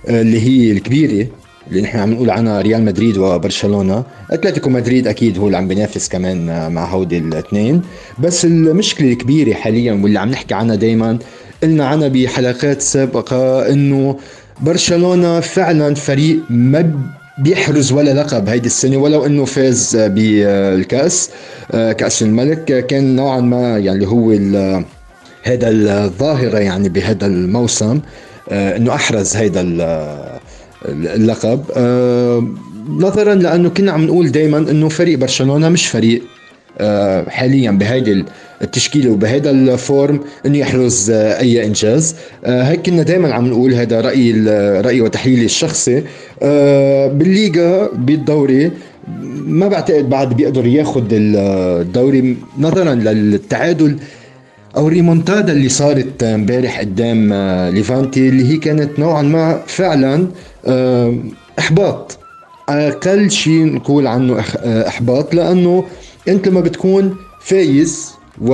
آه، اللي هي الكبيرة اللي نحن عم نقول عنها ريال مدريد وبرشلونة. أتلتيكو مدريد أكيد هو اللي عم بينافس كمان مع هودي الاثنين. بس المشكلة الكبيرة حاليا واللي عم نحكي عنها دائما قلنا عنها بحلقات سابقة إنه برشلونة فعلا فريق ما بيحرز ولا لقب هيدي السنة ولو إنه فاز بالكأس. كأس الملك كان نوعا ما يعني هو هذا الظاهرة يعني بهذا الموسم إنه أحرز هيدا اللقب. نظرا لأنه كنا عم نقول دائما إنه فريق برشلونة مش فريق آه، حاليا بهيدي التشكيلة وبهيدا الفورم انه يحرز آه، أي إنجاز. آه، هيك كنا دائما عم نقول هذا رايي رايي وتحليلي الشخصي. بالليغا بالدوري ما بعتقد بعد بيقدر ياخذ الدوري نظرا للتعادل أو الريمونتادا اللي صارت امبارح قدام ليفانتي اللي هي كانت نوعا ما فعلا إحباط. أقل شيء نقول عنه إحباط لأنه انت لما بتكون فايز و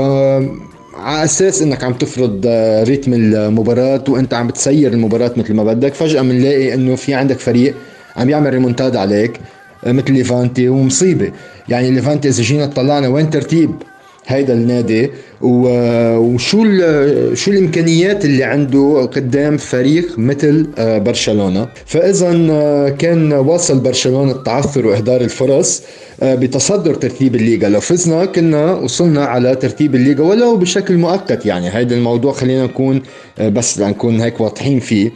على أساس إنك عم تفرض آه، rythme المباراة وإنت عم بتسير المباراة مثل ما بدك فجأة بنلاقي إنه في عندك فريق عم يعمل ريمونتاد عليك آه، مثل ليفانتي ومصيبة. يعني ليفانتي إذا جينا طلعنا وين ترتيب؟ هيدا النادي. وشو شو الإمكانيات اللي عنده قدام فريق مثل آه، برشلونة؟ فاذا آه، كان واصل برشلونة التعثر وإهدار الفرص آه، بتصدر ترتيب الليغا. لو فزنا كنا وصلنا على ترتيب الليغا ولو بشكل مؤقت يعني. هيدا الموضوع خلينا نكون بس لنكون هيك واضحين فيه.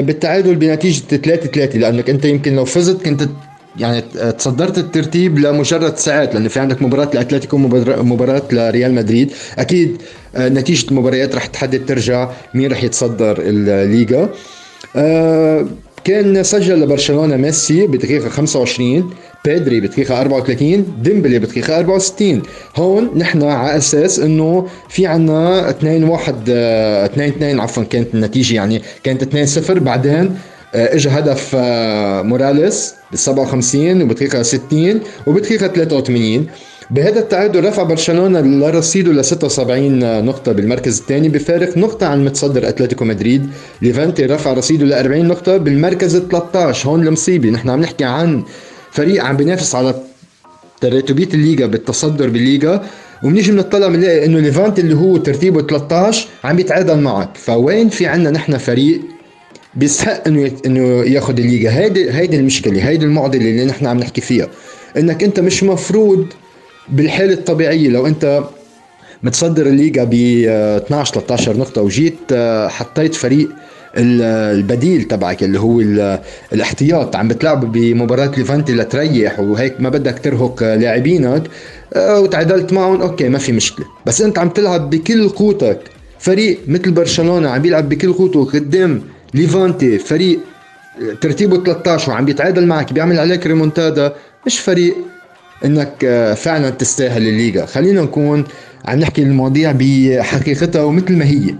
بالتعادل بنتيجة 3 3 لأنك أنت يمكن لو فزت كنت يعني تصدرت الترتيب لمجرد ساعات لأنه في عندك مباراة لأتلتيكو مباراة لريال مدريد. أكيد آه، نتيجة المباريات رح تحدد ترجع مين رح يتصدر الليغا. آه، كان سجل لبرشلونه ميسي بدقيقة 25 بيدري بدقيقة 34 ديمبلي بدقيقة 64 هون نحن على أساس إنه في عنا 2 1 2 2 عفوا كانت النتيجة يعني كانت 2 0 بعدين آه، اجى هدف موراليس. بال 57 وبدقيقة 60 وبدقيقة 83 بهذا التعادل رفع برشلونة لرصيده ل 76 نقطة بالمركز الثاني بفارق نقطة عن متصدر أتلتيكو مدريد، ليفانتي رفع رصيده ل 40 نقطة بالمركز ال 13 هون المصيبة، نحن عم نحكي عن فريق عم بينافس على ترتيبية الليغا بالتصدر بالليغا. وبنيجي بنطلع بنلاقي إنه ليفانتي اللي هو ترتيبه 13 عم بيتعادل معك، فوين في عنا نحن فريق بيستحق إنه إنه ياخذ الليغا. هيدي هيدي المشكلة هيدي المعضلة اللي نحن عم نحكي فيها. إنك أنت مش مفروض بالحالة الطبيعية لو أنت متصدر الليغا ب 12 13 نقطة وجيت آه، حطيت فريق البديل تبعك اللي هو الاحتياط عم بتلعب بمباراة ليفانتي لتريح وهيك ما بدك ترهق لاعبينك آه، وتعادلت معهم okay ما في مشكلة. بس أنت عم تلعب بكل قوتك. فريق مثل برشلونة عم بيلعب بكل قوته قدام ليفانتي فريق ترتيبه 13 وعم بيتعادل معك بيعمل عليك ريمونتادا مش فريق إنك آه، فعلا تستاهل الليغا. خلينا نكون عم نحكي المواضيع بحقيقتها ومثل ما هي.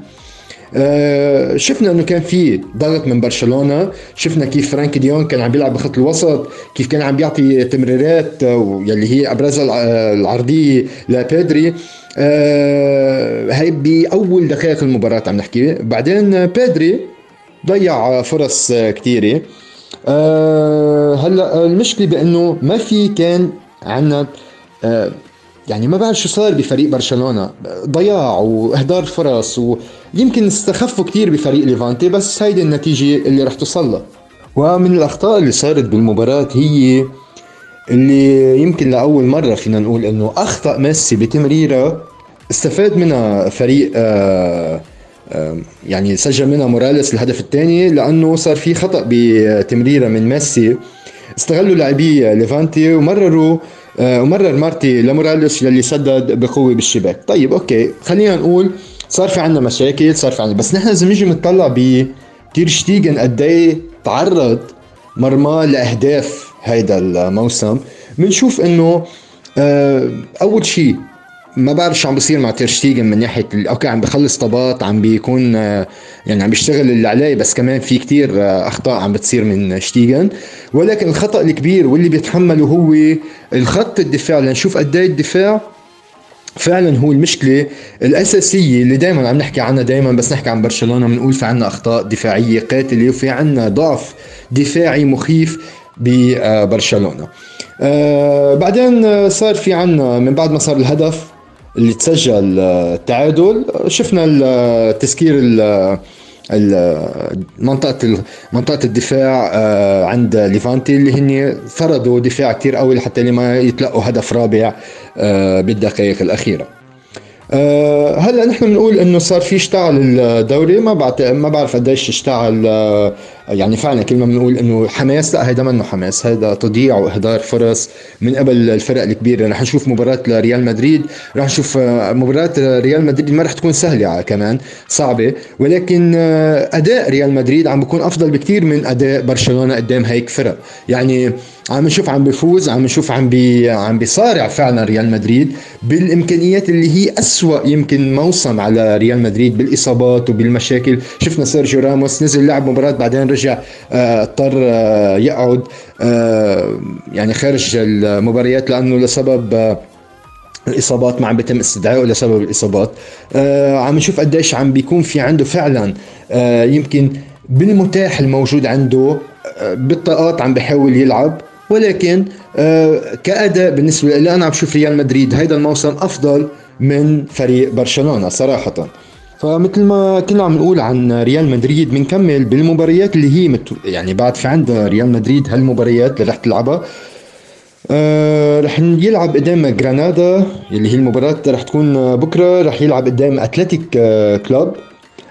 آه، شفنا إنه كان في ضغط من برشلونة شفنا كيف فرانك ديون كان عم بيلعب بخط الوسط كيف كان عم بيعطي تمريرات يلي هي أبرزها العرضيه لبيدري آه، هي بأول دقائق المباراة عم نحكي. بعدين بيدري ضيع فرص كثيرة. أه هلا المشكلة بإنه ما في كان عندنا أه يعني ما بعرف شو صار بفريق برشلونة. ضياع وإهدار فرص ويمكن استخفوا كثير بفريق ليفانتي بس هيدي النتيجة اللي رح توصل لها. ومن الأخطاء اللي صارت بالمباراة هي اللي يمكن لأول مرة فينا نقول إنه أخطأ ميسي بتمريرة استفاد منها فريق آه يعني سجل منها موراليس الهدف الثاني لأنه صار في خطأ بتمريرة من ميسي. استغلوا لاعبي ليفانتي ومرروا آه، ومرر مارتي لموراليس يلي سدد بقوة بالشباك. طيب okay خلينا نقول صار في عندنا مشاكل صار في عندنا بس نحن لازم نيجي نطلع ب تير شتيجن قد إيه تعرض مرمى لأهداف هيدا الموسم. بنشوف إنه آه، أول شيء ما بعرف شو عم بيصير مع تيرشتيجن من ناحية okay عم بخلص طابات عم بيكون يعني عم بيشتغل اللي عليه بس كمان في كتير أخطاء عم بتصير من شتيجن. ولكن الخطأ الكبير واللي بيتحمله هو الخط الدفاع لنشوف قد إيه الدفاع فعلا هو المشكلة الأساسية اللي دائما عم نحكي عنها دائما بس نحكي عن برشلونة بنقول في عنا أخطاء دفاعية قاتلة وفي عنا ضعف دفاعي مخيف ببرشلونه آه بعدين صار في عنا من بعد ما صار الهدف اللي تسجل التعادل. شفنا تسكير منطقة منطقة الدفاع آه، عند ليفانتي اللي هن فرضوا دفاع كتير قوي لحتى لما يتلقوا هدف رابع آه، بالدقائق الأخيرة. آه، هلا نحن بنقول إنه صار في اشتعل الدوري. ما بعرف ما بعرف قديش اشتعل آه، يعني فعلا كل ما بنقول إنه حماس لا هيدا منه حماس هيدا تضييع وإهدار فرص من قبل الفرق الكبيرة. رح نشوف مباراة لريال مدريد رح نشوف آه، مباراة ريال مدريد ما رح تكون سهلة كمان صعبة. ولكن أداء ريال مدريد عم بيكون أفضل بكثير من أداء برشلونة قدام هيك فرق. يعني عم نشوف عم بيفوز عم نشوف عم بي عم بيصارع فعلا ريال مدريد بالإمكانيات اللي هي أسوأ يمكن موسم على ريال مدريد بالإصابات وبالمشاكل. شفنا سيرجيو راموس نزل لعب مباراة بعدين رجع آه، اضطر آه يقعد آه يعني خارج المباريات لأنه لسبب الإصابات ما عم بيتم استدعائه لسبب الإصابات. عم نشوف قديش عم بيكون في عنده فعلا يمكن بالمتاح الموجود عنده بالطاقات عم بحاول يلعب ولكن كأداء بالنسبة لي أنا عم بشوف ريال مدريد هيدا الموسم أفضل من فريق برشلونة صراحة. فمثل ما كنا عم نقول عن ريال مدريد بنكمل بالمباريات اللي هي مت... يعني بعد في عندها ريال مدريد هالمباريات اللي رح تلعبها. آه رح يلعب قدام جرانادا اللي هي المباراة رح تكون بكرة. رح يلعب قدام أتلتيك آه كلوب.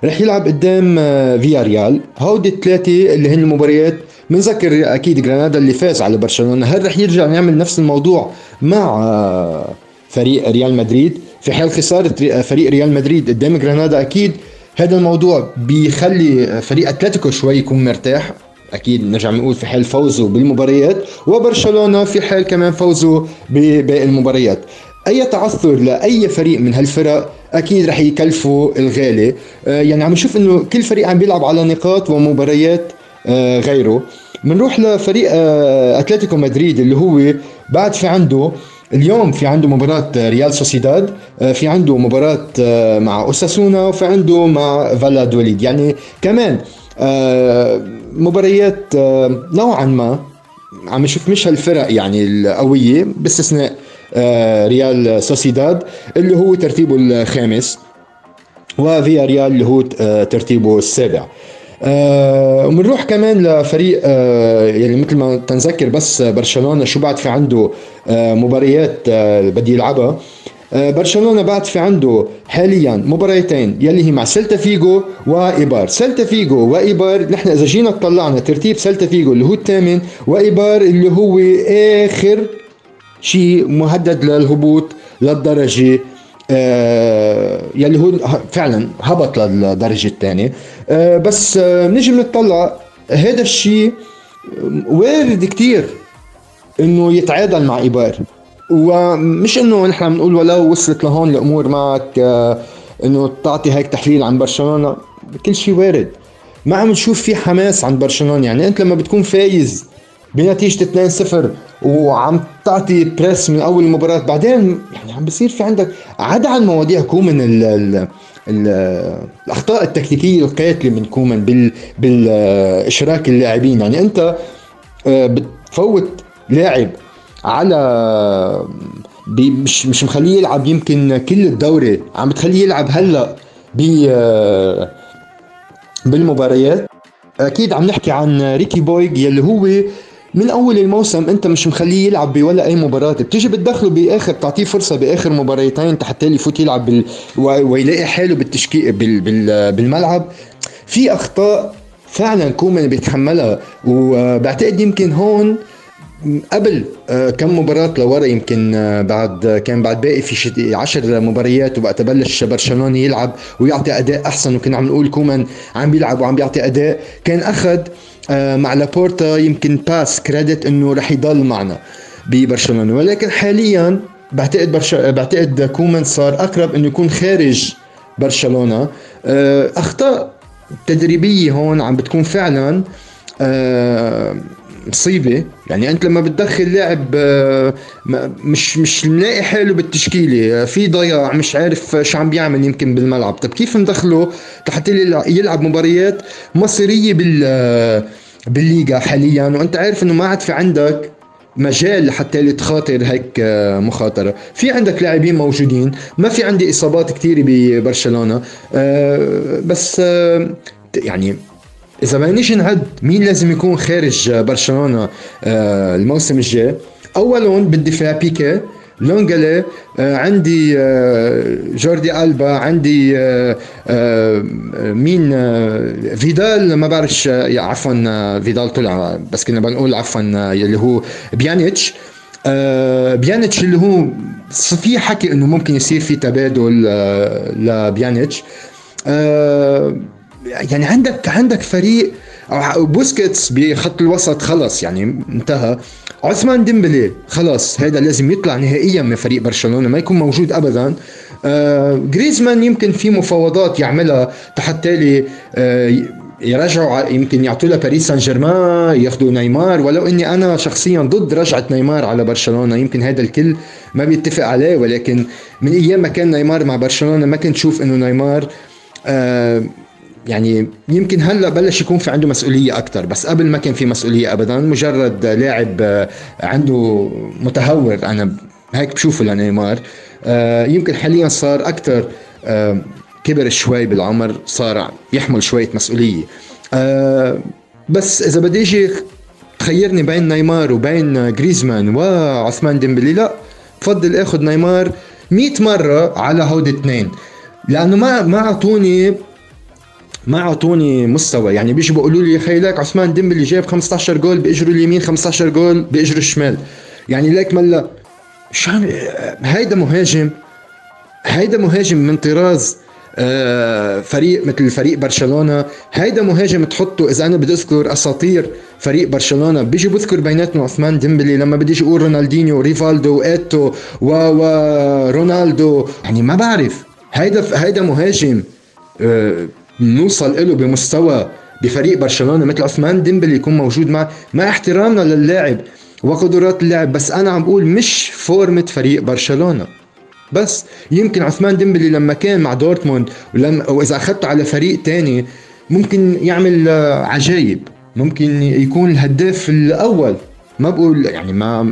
رح يلعب قدام آه فيا ريال هودي الثلاثة اللي هن المباريات بنذكر أكيد جرانادا اللي فاز على برشلونة. هل رح يرجع يعمل نفس الموضوع مع آه، فريق ريال مدريد؟ في حال خسارة فريق ريال مدريد قدام جرانادا أكيد هذا الموضوع بيخلي فريق أتلتيكو شوي يكون مرتاح. أكيد نرجع نقول في حال فوزه بالمباريات وبرشلونة في حال كمان فوزه بباقي المباريات. أي تعثر لأي فريق من هالفرق أكيد رح يكلفوا الغالي. آه، يعني عم نشوف إنه كل فريق عم بيلعب على نقاط ومباريات آه، غيره. بنروح لفريق آه، أتلتيكو مدريد اللي هو بعد في عنده اليوم في عنده مباراة ريال سوسيداد آه، في عنده مباراة مع أوساسونا وفي عنده مع فالادوليد. يعني كمان مباريات نوعا ما عم نشوف مش هالفرق يعني القوية باستثناء ريال سوسيداد اللي هو ترتيبه الخامس وفيا ريال اللي هو ترتيبه السابع. آه وبنروح كمان لفريق آه يعني مثل ما تنذكر بس برشلونة شو بعد في عنده آه مباريات آه بدي يلعبها. آه برشلونة بعد في عنده حاليا مباريتين يلي هي مع سيلتا فيجو وإيبار. سيلتا فيجو وإيبار نحن إذا جينا طلعنا ترتيب سيلتا فيجو اللي هو الثامن وإيبار اللي هو آخر شيء مهدد للهبوط للدرجة آه يلي هو فعلا هبط للدرجه الثانية آه بس آه نجي بنطلع هذا الشيء وارد كتير إنه يتعادل مع إيبار. ومش إنه نحن بنقول ولو وصلت لهون الأمور معك آه إنه تعطي هيك تحليل عن برشلونة. كل شيء وارد. ما عم نشوف في حماس عند برشلونة. يعني أنت لما بتكون فايز بنتيجه 2-0 وعم تعطي press من أول المباراة. بعدين يعني عم بصير في عندك عدا عن مواضيع كومان ال ال ال الأخطاء التكتيكية القاتلة من كومان بال بالإشراك اللاعبين. يعني أنت آه، بتفوت لاعب على مش مش مخليه يلعب يمكن كل الدوري. عم بتخليه يلعب هلأ ب آه، بالمباريات. أكيد عم نحكي عن ريكي بويج يلي هو من أول الموسم أنت مش مخليه يلعب بولا أي مباراة بتيجي بتدخله بآخر تعطيه فرصة بآخر مباريتين حتى يفوت يلعب بال... ويلاقي حاله بالتشكيل بال... بال... بالملعب. في أخطاء فعلا كومان بيتحملها وبعتقد يمكن هون قبل آه، كم مباراة لورا يمكن آه، بعد كان بعد باقي في عشر مباريات وقت بلش برشلونة يلعب ويعطي أداء أحسن وكنا عم نقول كومان عم بيلعب وعم بيعطي أداء. كان آه، مع لابورتا يمكن بس credit إنه رح يضل معنا ببرشلونة. ولكن حاليا بعتقد برش... بعتقد كومان صار أقرب إنه يكون خارج برشلونة. آه، أخطاء تدريبية هون عم بتكون فعلا. آه، مصيبة. يعني أنت لما بتدخل لاعب آه، مش مش ملاقي حاله بالتشكيلة. في ضياع مش عارف شو عم بيعمل يمكن بالملعب. طب كيف ندخله لحتى يلعب مباريات مصيرية بال بالليغا حاليا؟ وأنت عارف إنه ما عاد في عندك مجال لحتى تخاطر هيك آه، مخاطرة. في عندك لاعبين موجودين. ما في عندي إصابات كثيره ببرشلونة. آه، بس آه، يعني إذا نيجي نعد مين لازم يكون خارج برشلونة الموسم الجاي؟ اولا بالدفاع بيكي لونجلي آه عندي آه جوردي ألبا عندي آه آه مين آه فيدال ما بعرفش آه عفوا فيدال طلع بس كنا بنقول عفوا اللي هو بيانيتش. آه بيانيتش اللي هو في حكي إنه ممكن يصير في تبادل آه لبيانيتش. آه يعني عندك عندك فريق بوسكيتس بخط الوسط خلص يعني انتهى. عثمان ديمبلي خلاص هذا لازم يطلع نهائيا من فريق برشلونة ما يكون موجود ابدا. آه جريزمان يمكن في مفاوضات يعملها حتى لي آه يرجعوا يمكن يعطوا له باريس سان جيرمان ياخذوا نيمار. ولو إني أنا شخصيا ضد رجعة نيمار على برشلونة يمكن هذا الكل ما بيتفق عليه. ولكن من أيام ما كان نيمار مع برشلونة ما كنت شوف إنه نيمار آه يعني يمكن هلا بلش يكون في عنده مسؤولية أكثر بس قبل ما كان في مسؤولية ابدا مجرد لاعب آه، عنده متهور أنا هيك بشوفه لنيمار آه، يمكن حاليا صار أكثر آه، كبر شوي بالعمر صار يحمل شوية مسؤولية. بس إذا بدي أجي تخيرني بين نيمار وبين جريزمان وعثمان ديمبلي لا بفضل آخذ نيمار 100 مرة على هود اثنين لأنه ما ما أعطوني ما أعطوني مستوى. يعني بيجوا بيقولوا لي خيلك عثمان ديمبلي جاب 15 جول بإجره اليمين 15 جول بإجره الشمال. يعني ليك ملا شو هيدا مهاجم هيدا مهاجم من طراز آه، فريق مثل فريق برشلونة. هيدا مهاجم تحطه إذا أنا بدي أذكر أساطير فريق برشلونة. بيجي بذكر بيناتنا عثمان ديمبلي لما بدي أقول رونالدينيو ريفالدو إيتو و ورونالدو يعني ما بعرف. هيدا هيدا مهاجم آه نوصل له بمستوى بفريق برشلونة مثل عثمان ديمبلي يكون موجود مع مع احترامنا للاعب وقدرات اللاعب بس أنا عم بقول مش فورمة فريق برشلونة. بس يمكن عثمان ديمبلي لما كان مع دورتموند ولما وإذا أخذته على فريق تاني ممكن يعمل عجايب. ممكن يكون الهداف الأول. ما بقول يعني ما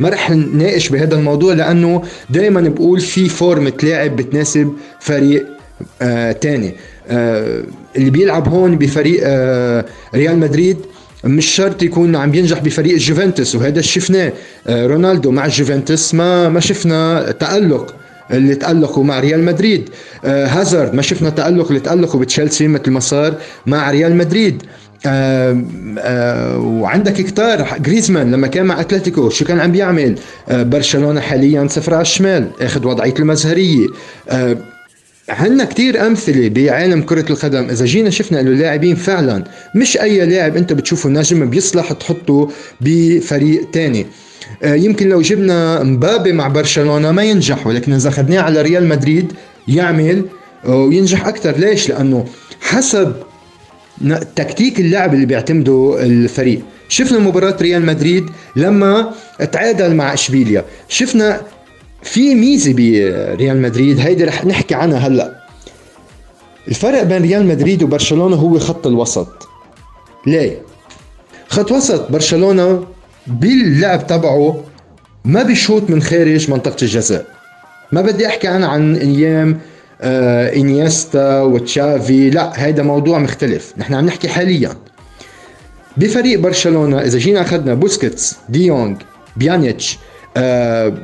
ما رح نناقش بهذا الموضوع لأنه دائما بقول في فورمة لاعب بتناسب فريق آه تاني. آه، اللي بيلعب هون بفريق آه، ريال مدريد مش شرط يكون عم ينجح بفريق الجوفنتوس وهذا شفناه آه، رونالدو مع الجوفنتوس ما ما شفنا تألق اللي تألقوا مع ريال مدريد. هازارد ما شفنا تألق اللي تألقوا بتشيلسي مثل ما صار مع ريال مدريد. آه آه وعندك كتار جريزمان لما كان مع أتلتيكو شو كان عم بيعمل؟ آه برشلونة حاليا صفر على الشمال أخذ وضعية المزهرية. آه عندنا كتير أمثلة بعالم كرة القدم. إذا جينا شفنا إنه اللاعبين فعلا مش أي لاعب أنت بتشوفه نجم بيصلح تحطه بفريق تاني. آه، يمكن لو جبنا مبابي مع برشلونة ما ينجح ولكن إذا أخذناه على ريال مدريد يعمل آه، وينجح أكثر ليش؟ لأنه حسب تكتيك اللعب اللي بيعتمده الفريق. شفنا مباراة ريال مدريد لما تعادل مع إشبيليا. شفنا في ميزة بريال مدريد هيدي رح نحكي عنها هلأ. الفرق بين ريال مدريد وبرشلونة هو خط الوسط. ليه؟ خط وسط برشلونة باللعب تبعه ما بيشوط من خارج منطقة الجزاء. ما بدي أحكي أنا عن أيام آه إنيستا وتشافي لا هيدا موضوع مختلف. نحن عم نحكي حاليا. بفريق برشلونة إذا جينا أخذنا بوسكيتس ديونج بيانيتش آه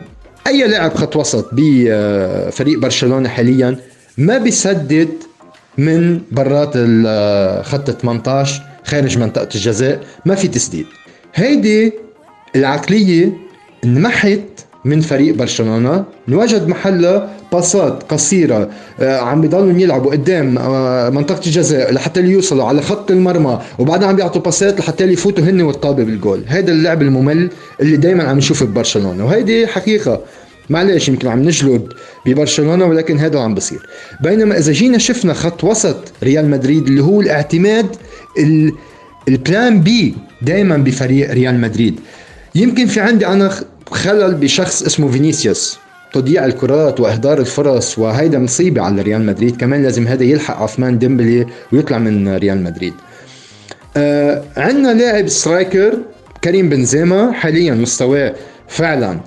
أي لاعب خط وسط بفريق برشلونة حاليا ما بيسدد من برات خط 18 خارج منطقة الجزاء؟ ما في تسديد. هيدي العقلية انمحت من فريق برشلونة. نوجد محلها باصات قصيرة آه، عم بيضلوا يلعبوا قدام آه، منطقة الجزاء لحتى يوصلوا على خط المرمى وبعدين عم بيعطوا باسات لحتى يفوتوا هن والطابة بالجول. هذا اللعب الممل اللي دائما عم نشوفه ببرشلونة. وهيدي حقيقة. معلش يمكن عم نجلد ببرشلونة ولكن هذا عم بصير. بينما إذا جينا شفنا خط وسط ريال مدريد اللي هو الاعتماد ال plan B دائما بفريق ريال مدريد. يمكن في عندي أنا خلل بشخص اسمه فينيسيوس. تضييع الكرات وإهدار الفرص وهيدا مصيبة على ريال مدريد. كمان لازم هذا يلحق عثمان ديمبلي ويطلع من ريال مدريد. آه عندنا لاعب سترايكر كريم بنزيما حاليا مستواه فعلا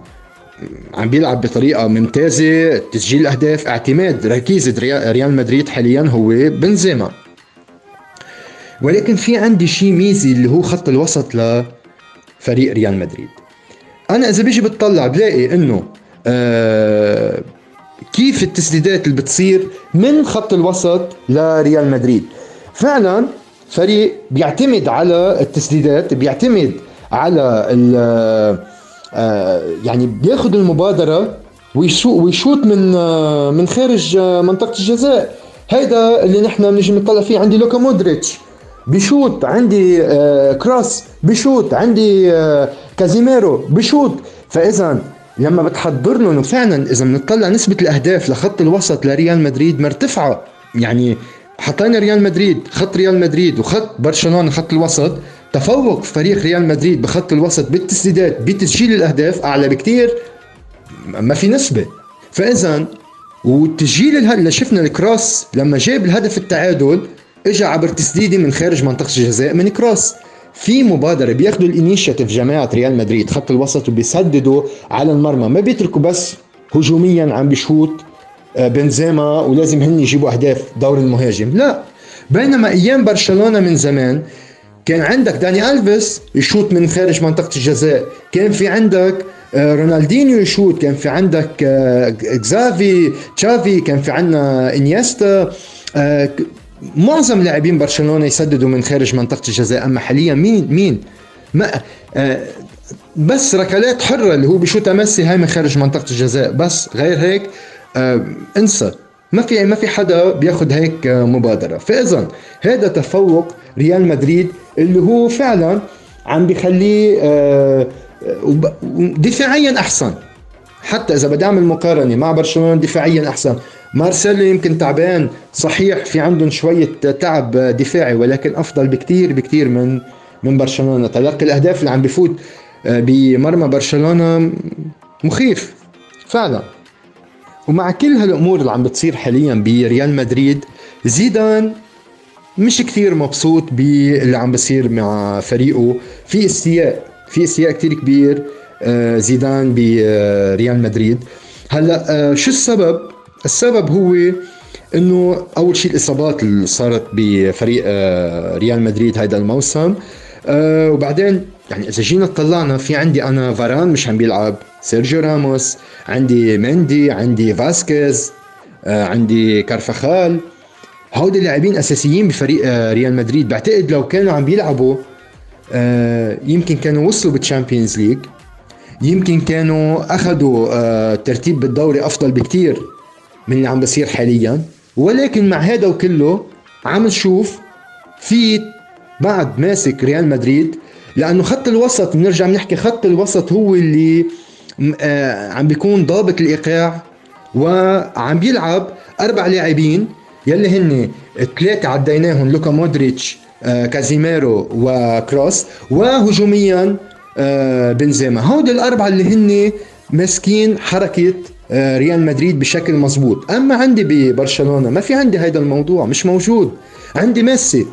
عم بيلعب بطريقة ممتازة تسجيل الاهداف اعتماد ركيزة ريال مدريد حاليا هو بنزيما. ولكن في عندي شيء ميزي اللي هو خط الوسط لفريق ريال مدريد. أنا إذا بيجي بتطلع بلاقي إنه آه كيف التسديدات اللي بتصير من خط الوسط لريال مدريد؟ فعلا فريق بيعتمد على التسديدات بيعتمد على آه يعني بياخذ المبادرة ويشوت من آه من خارج آه منطقة الجزاء. هيدا اللي نحن بنيجي بنطلع فيه. عندي لوكا مودريتش بشوت عندي كروس بشوت عندي كازيميرو بشوت فاذا لما بتحضر انه فعلا إذا بنطلع نسبة الأهداف لخط الوسط لريال مدريد مرتفعة. يعني حطينا ريال مدريد خط ريال مدريد وخط برشلونة خط الوسط. تفوق فريق ريال مدريد بخط الوسط بالتسديدات بتسجيل الأهداف أعلى بكثير ما في نسبة. فإذا والتسجيل اللي شفنا الكروس لما جاب الهدف التعادل اجى عبر تسديده من خارج منطقة الجزاء من كروس في مبادرة بياخذوا ال initiative جماعة ريال مدريد خط الوسط وبيسددوا على المرمى. ما بيتركوا بس هجوميا عم بيشوت آه، بنزيما ولازم هن يجيبوا أهداف دور المهاجم. لا بينما أيام برشلونة من زمان كان عندك داني ألفيس يشوت من خارج منطقة الجزاء كان في عندك آه، رونالدينيو يشوت كان في عندك إكزافي تشافي كان في عندنا إنيستا آه، معظم لاعبين برشلونة يسددوا من خارج منطقة الجزاء أما حاليا مين؟ مين؟ ما آه بس ركلات حرة اللي هو بشوتها ميسي هاي من خارج منطقة الجزاء. بس غير هيك آه انسى. ما في ما في حدا بياخذ هيك آه مبادرة. فاذا هذا تفوق ريال مدريد اللي هو فعلا عم بيخليه آه دفاعيا أحسن. حتى إذا بدي أعمل مقارنة مع برشلونة دفاعيا أحسن. مارسيلو يمكن تعبان صحيح في عندهم شوية تعب دفاعي ولكن أفضل بكتير بكتير من من برشلونة. تلقي الأهداف اللي عم بفوت آه، بمرمى برشلونة مخيف فعلا. ومع كل هالأمور اللي عم بتصير حاليا بريال مدريد زيدان مش كثير مبسوط باللي عم بصير مع فريقه. في استياء في استياء كثير كبير آه، زيدان بريال مدريد. هلأ آه، شو السبب؟ السبب هو إنه أول شيء الإصابات اللي صارت بفريق آه، ريال مدريد هيدا الموسم. آه، وبعدين يعني إذا جينا طلعنا في عندي أنا فاران مش عم بيلعب سيرجيو راموس عندي مندي عندي فاسكيز آه، عندي كارفخال. هودي لاعبين أساسيين بفريق ريال مدريد. بعتقد لو كانوا عم بيلعبوا يمكن كانوا وصلوا بال Champions League. يمكن كانوا اخذوا ترتيب بالدوري أفضل بكتير. من اللي عم بصير حاليا. ولكن مع هذا وكله عم نشوف في بعد ماسك ريال مدريد لأنه خط الوسط بنرجع بنحكي خط الوسط هو اللي آه عم بيكون ضابط الإيقاع وعم بيلعب أربع لاعبين يلي هن ثلاثة عديناهم لوكا مودريتش آه كازيميرو وكروس وهجوميا آه بنزيما. هودي الأربعة اللي هن ماسكين حركة ريال مدريد بشكل مزبوط أما عندي ببرشلونة ما في عندي هذا الموضوع مش موجود. عندي ميسي.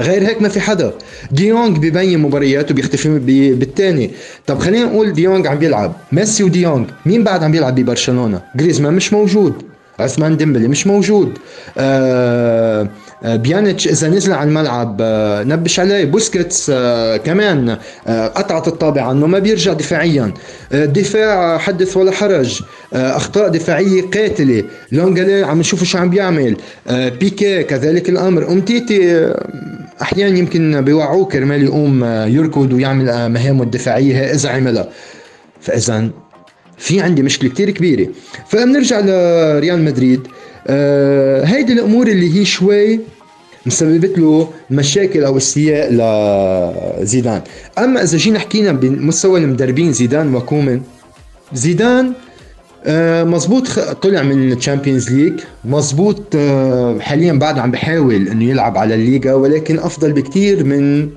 غير هيك ما في حدا. ديونج ببين مباريات وبيختفي بالثاني طب خلينا نقول ديونج عم بيلعب. ميسي وديونج مين بعد عم بيلعب ببرشلونة؟ جريزمان مش موجود. عثمان ديمبلي مش موجود. آه آه، بيانيتش إذا نزل على الملعب آه، نبش عليه. بوسكيتس آه، كمان قطعت الطابع عنه ما بيرجع دفاعيا. دفاع حدث ولا حرج. أخطاء دفاعية قاتلة. لونجليه عم نشوف شو عم بيعمل. بيكي كذلك الأمر. أمتيتي أحيانا يمكن بيوعوه كرمال يقوم يركض ويعمل مهامه الدفاعية إذا عملها. فاذا في عندي مشكلة كتير كبيرة. فبنرجع لريال مدريد. آه هيدي الأمور اللي هي شوي مسببت له مشاكل أو استياء لزيدان أما إذا جينا حكينا بمستوى المدربين زيدان وكومان زيدان آه مزبوط طلع من ال Champions League مزبوط آه حاليا بعد عم بحاول إنه يلعب على الليغا ولكن أفضل بكثير من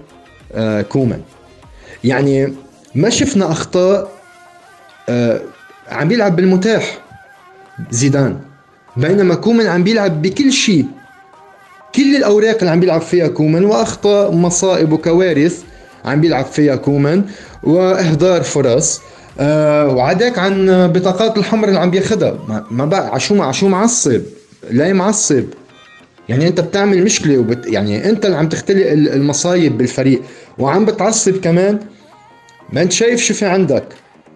آه كومان. يعني ما شفنا أخطاء عم بيلعب بالمتاح زيدان. بينما كومان عم بيلعب بكل شيء. كل الأوراق اللي عم بيلعب فيها كومان واخطاء مصائب وكوارث عم بيلعب فيها كومان وإهدار فرص. آه وعداك عن بطاقات الحمر اللي عم بياخذها ما, بقى عشو عشو معصب؟ لا معصب يعني أنت بتعمل مشكلة وبت يعني أنت اللي عم تختلق المصايب بالفريق وعم بتعصب كمان. ما أنت شايف شو في عندك؟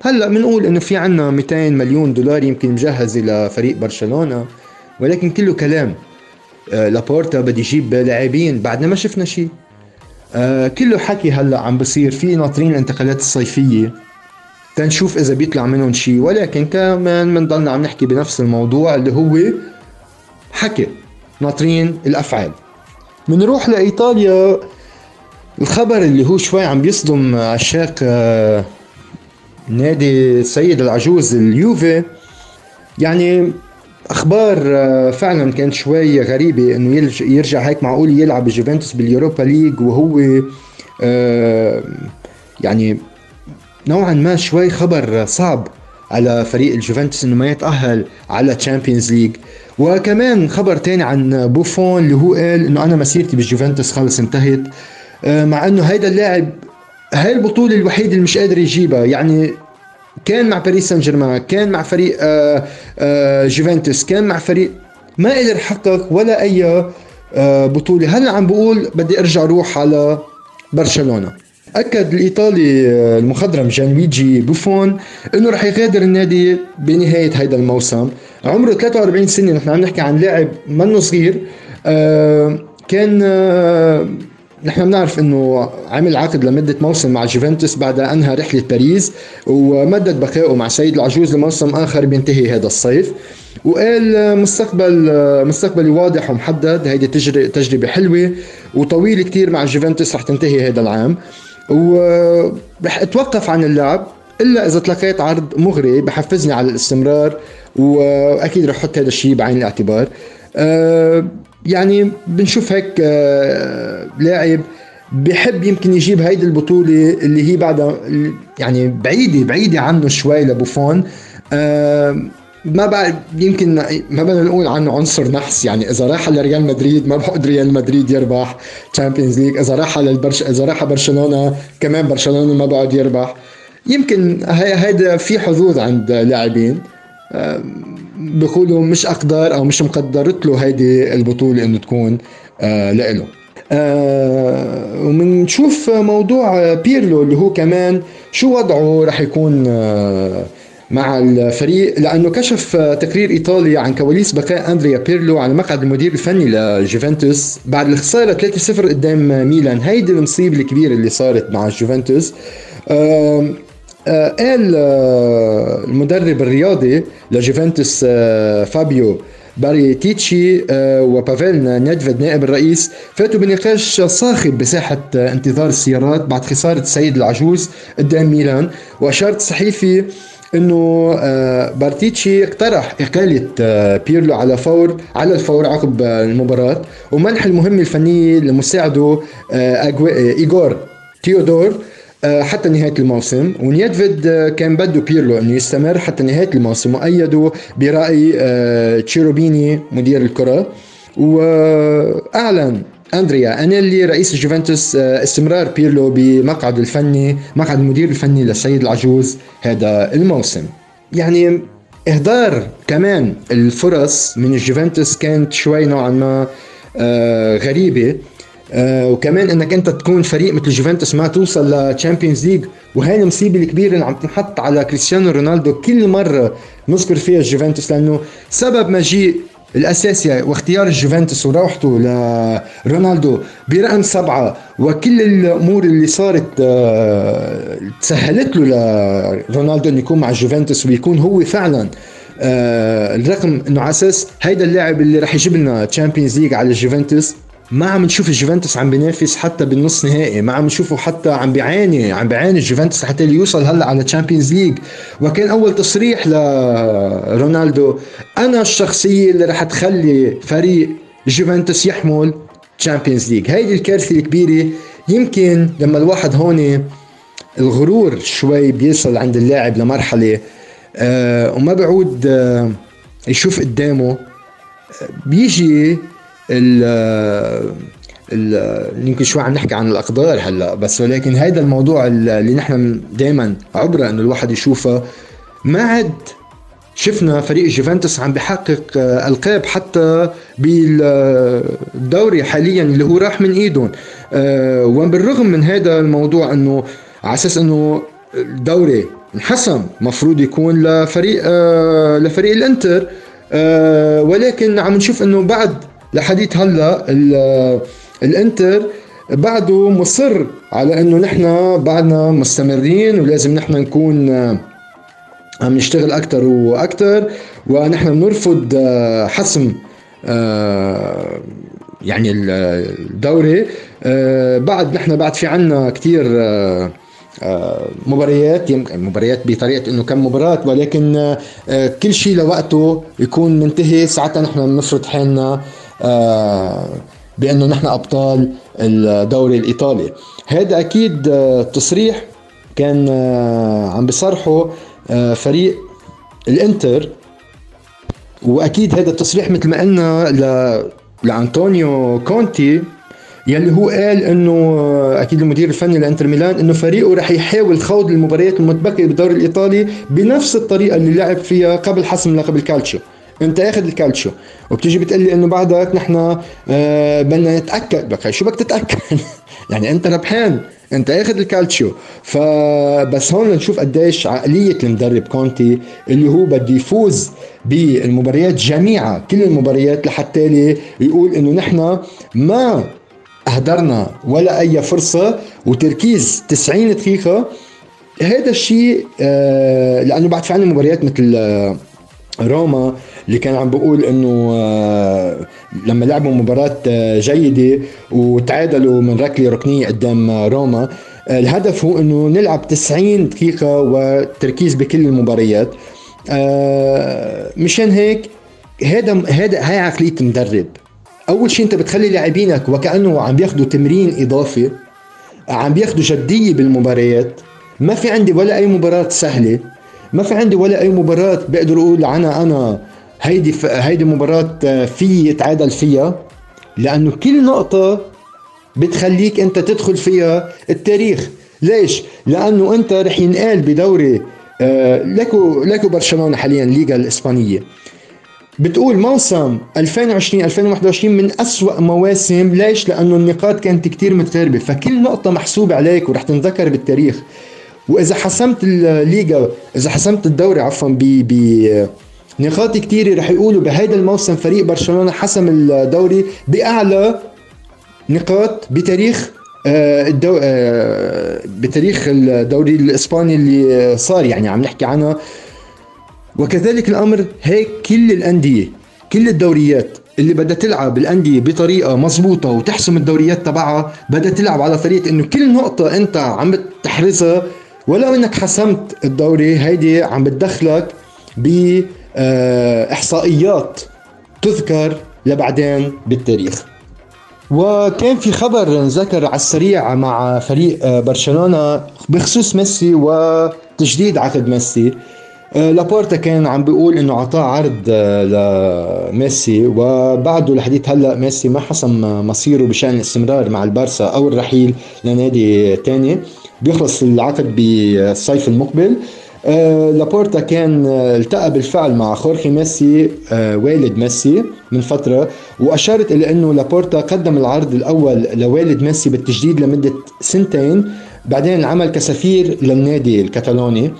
هلأ بنقول إنه في عنا 200 مليون دولار يمكن مجهزه لفريق برشلونة ولكن كله كلام. لابورتا بده يجيب لاعبين بعدنا ما شفنا شيء آه كله حكي هلأ عم بصير في ناطرين الانتقالات الصيفية. تنشوف إذا بيطلع منهم شيء ولكن كمان بنضلنا عم نحكي بنفس الموضوع اللي هو حكي ناطرين الأفعال. بنروح لإيطاليا. الخبر اللي هو شوي عم بيصدم عشاق آه، نادي السيد العجوز اليوفي. يعني أخبار آه، فعلا كانت شوي غريبة إنه يرجع هيك معقول يلعب الجوفنتوس بال Europa League وهو آه، يعني نوعا ما شوي خبر صعب على فريق الجوفنتوس إنه ما يتأهل على Champions League وكمان خبر تاني عن بوفون اللي هو قال إنه أنا مسيرتي بالجوفنتوس خلص انتهت آه، مع إنه هيدا اللاعب هاي البطولة الوحيدة اللي مش قادر يجيبها. يعني كان مع باريس سان جيرمان كان مع فريق آه، آه، جوفنتوس كان مع فريق ما قدر يحقق ولا أي بطولة. هلا عم بقول بدي أرجع أروح على برشلونة. أكد الإيطالي المخضرم جانويجي بوفون إنه رح يغادر النادي بنهاية هذا الموسم. عمره 43 سنة نحن عم نحكي عن لاعب منه صغير آه كان آه نحن بنعرف إنه عمل عقد لمدة موسم مع جوفنتوس بعد أنهى رحلة باريس ومدد بقائه مع سيد العجوز لموسم آخر بينتهي هذا الصيف. وقال مستقبل مستقبلي واضح ومحدد هيدي تجربة حلوة وطويله كثير مع جوفنتوس رح تنتهي هذا العام. ورح أتوقف عن اللعب إلا إذا تلقيت عرض مغري بحفزني على الاستمرار وأكيد رح أحط هذا الشيء بعين الاعتبار. أه يعني بنشوف هيك أه لاعب بحب يمكن يجيب هيدي البطولة اللي هي بعدها يعني بعيدة بعيدة عنه شوي لبوفون. أه ما بعد يمكن ما بدنا نقول عنه عنصر نحس يعني إذا راح على ريال مدريد ما بقدر ريال مدريد يربح Champions League إذا راح على البرش إذا راح برشلونة كمان برشلونة ما بقعد يربح. يمكن هي هيدا في حظوظ عند لاعبين. بيقولوا مش اقدار أو مش مقدرت له هيدي البطولة إنه تكون آه لإله. آه ومنشوف موضوع بيرلو اللي هو كمان شو وضعه رح يكون آه مع الفريق لأنه كشف تقرير إيطالي عن كواليس بقاء أندريا بيرلو على مقعد المدير الفني لجوفنتوس بعد الخسارة 3-0 قدام ميلان. هيدي المصيبة الكبيرة اللي صارت مع جوفنتوس. قال آه المدرب الرياضي لجوفنتوس آه فابيو باراتيتشي آه وبافيل نيدفيد نائب الرئيس. فاتوا بنقاش صاخب بساحة انتظار السيارات بعد خسارة السيد العجوز قدام ميلان. وأشارت الصحيفي إنه آه، باراتيتشي اقترح إقالة آه، بيرلو على فور على الفور عقب المباراة. ومنح المهمه الفنيه لمساعده آه، إيغور تيودور. حتى نهاية الموسم. ونيدفيد كان بده بيرلو إنه يستمر حتى نهاية الموسم وايده برأي تشيروبيني مدير الكرة. وأعلن أندريا أنيلي رئيس جوفنتوس آه، استمرار بيرلو بمقعد الفني مقعد المدير الفني للسيد العجوز هذا الموسم. يعني إهدار كمان الفرص من الجوفنتوس كانت شوي نوعا ما آه، غريبة. آه وكمان إنك أنت تكون فريق مثل جوفنتوس ما توصل ل Champions League وهي المصيبة الكبيرة اللي عم تنحط على كريستيانو رونالدو كل مرة نذكر فيها الجوفنتوس لأنه سبب مجيء الأساسي واختيار الجوفنتوس وروحته لرونالدو برقم سبعة وكل الأمور اللي صارت آه، تسهلت له لرونالدو إنه يكون مع الجوفنتوس ويكون هو فعلا آه، الرقم إنه على أساس هيدا اللاعب اللي رح يجيب لنا Champions League على الجوفنتوس ما عم نشوف الجوفنتوس عم بينافس حتى بالنص نهائي ما عم نشوفه حتى عم بيعاني عم بيعاني الجوفنتوس حتى يوصل هلا على Champions League وكان أول تصريح لرونالدو أنا الشخصية اللي رح تخلي فريق جوفنتوس يحمل Champions League هيدي الكارثة الكبيرة. يمكن لما الواحد هون الغرور شوي بيصل عند اللاعب لمرحلة آه وما بعود آه يشوف قدامه آه، بيجي يمكن شوي عم نحكي عن الأقدار هلأ بس ولكن هيدا الموضوع اللي نحن دائما عبره إنه الواحد يشوفه ما عد شفنا فريق جوفنتوس عم بحقق آه، ألقاب حتى بالدوري حاليا اللي هو راح من إيدهم. آه، وبالرغم من هذا الموضوع إنه على أساس إنه الدوري انحسم مفروض يكون لفريق آه، لفريق الإنتر ولكن عم نشوف إنه بعد لحديث هلا الانتر بعده مصر على انه نحن بعدنا مستمرين ولازم نحن نكون عم نشتغل أكثر وأكثر ونحن بنرفض آه، حسم آه، يعني الدوري. آه، بعد نحن بعد في عنا كثير مباريات مباريات بطريقة إنه كم مباراة ولكن كل شيء لوقته يكون منتهي ساعتها نحن بنفرض حالنا. بأنه نحن أبطال الدوري الإيطالي. هذا أكيد تصريح كان عم بيصرحوا آه، فريق الإنتر. وأكيد هذا التصريح مثل ما قلنا ل... لأنطونيو كونتي يلي هو قال إنه آه، أكيد المدير الفني لإنتر ميلان إنه فريقه رح يحاول خوض المباريات المتبقية بالدوري الإيطالي بنفس الطريقة اللي لعب فيها قبل حسم لقب الكالتشيو. انت اخذ الكالتشو وبتيجي بتقول لي انه بعدك نحن آه بدنا نتأكد. بك شو بدك تتأكد؟ يعني انت ربحان انت اخذ الكالتشو فبس هون نشوف قديش عقلية المدرب كونتي اللي هو بده يفوز بالمباريات جميعها كل المباريات لحتى يقول انه نحن ما أهدرنا ولا أي فرصة. وتركيز 90 دقيقة. هذا الشيء آه لأنه بعد في عندنا مباريات مثل آه روما. اللي كان عم بقول إنه آه، لما لعبوا مباراة آه، جيدة وتعادلوا من ركلة ركنية قدام روما آه، الهدف هو إنه نلعب 90 دقيقة وتركيز بكل المباريات. مشان هيك هذا هذا هاي عقلية المدرب. أول شيء أنت بتخلي لاعبينك وكأنه عم بياخذوا تمرين إضافي عم بياخذوا جدية بالمباريات. ما في عندي ولا أي مباراة سهلة ما في عندي ولا أي مباراة بقدر أقول عنها أنا هيدي ف... هيدي مباراة آه، في يتعادل فيها لأنه كل نقطة بتخليك أنت تدخل فيها التاريخ. ليش؟ لأنه أنت رح ينقال بدوري آه لكو لكو برشلونة حاليا الليغا الإسبانية. بتقول موسم 2020 2021 من أسوأ مواسم. ليش؟ لأنه النقاط كانت كتير متقاربة فكل نقطة محسوبة عليك ورح تنذكر بالتاريخ. وإذا حسمت الليغا إذا حسمت الدوري عفوا ب نقاط كثيرة رح يقولوا بهيدا الموسم فريق برشلونة حسم الدوري بأعلى نقاط بتاريخ آه، الدو... آه، بتاريخ الدوري الإسباني اللي صار يعني عم نحكي عنها وكذلك الأمر هيك كل الأندية كل الدوريات اللي بدها تلعب الأندية بطريقة مضبوطه وتحسم الدوريات تبعها بدها تلعب على طريقه إنه كل نقطة أنت عم بتحرزها. ولو إنك حسمت الدوري هيدي عم بتدخلك ب آه، احصائيات تذكر لبعدين بالتاريخ. وكان في خبر ذكر على السريع مع فريق آه، برشلونة بخصوص ميسي وتجديد عقد ميسي. آه، لابورتا كان عم بيقول إنه أعطاه عرض لميسي. وبعده لحديث هلأ ميسي ما حسم مصيره بشأن الاستمرار مع البارسا أو الرحيل لنادي ثاني بيخلص العقد بالصيف المقبل. آه لابورتا كان آه التقى بالفعل مع خورخي ميسي آه والد ميسي من فترة وأشارت إلى أنه لابورتا قدم العرض الأول لوالد ميسي بالتجديد لمدة سنتين بعدين عمل كسفير للنادي الكتالوني.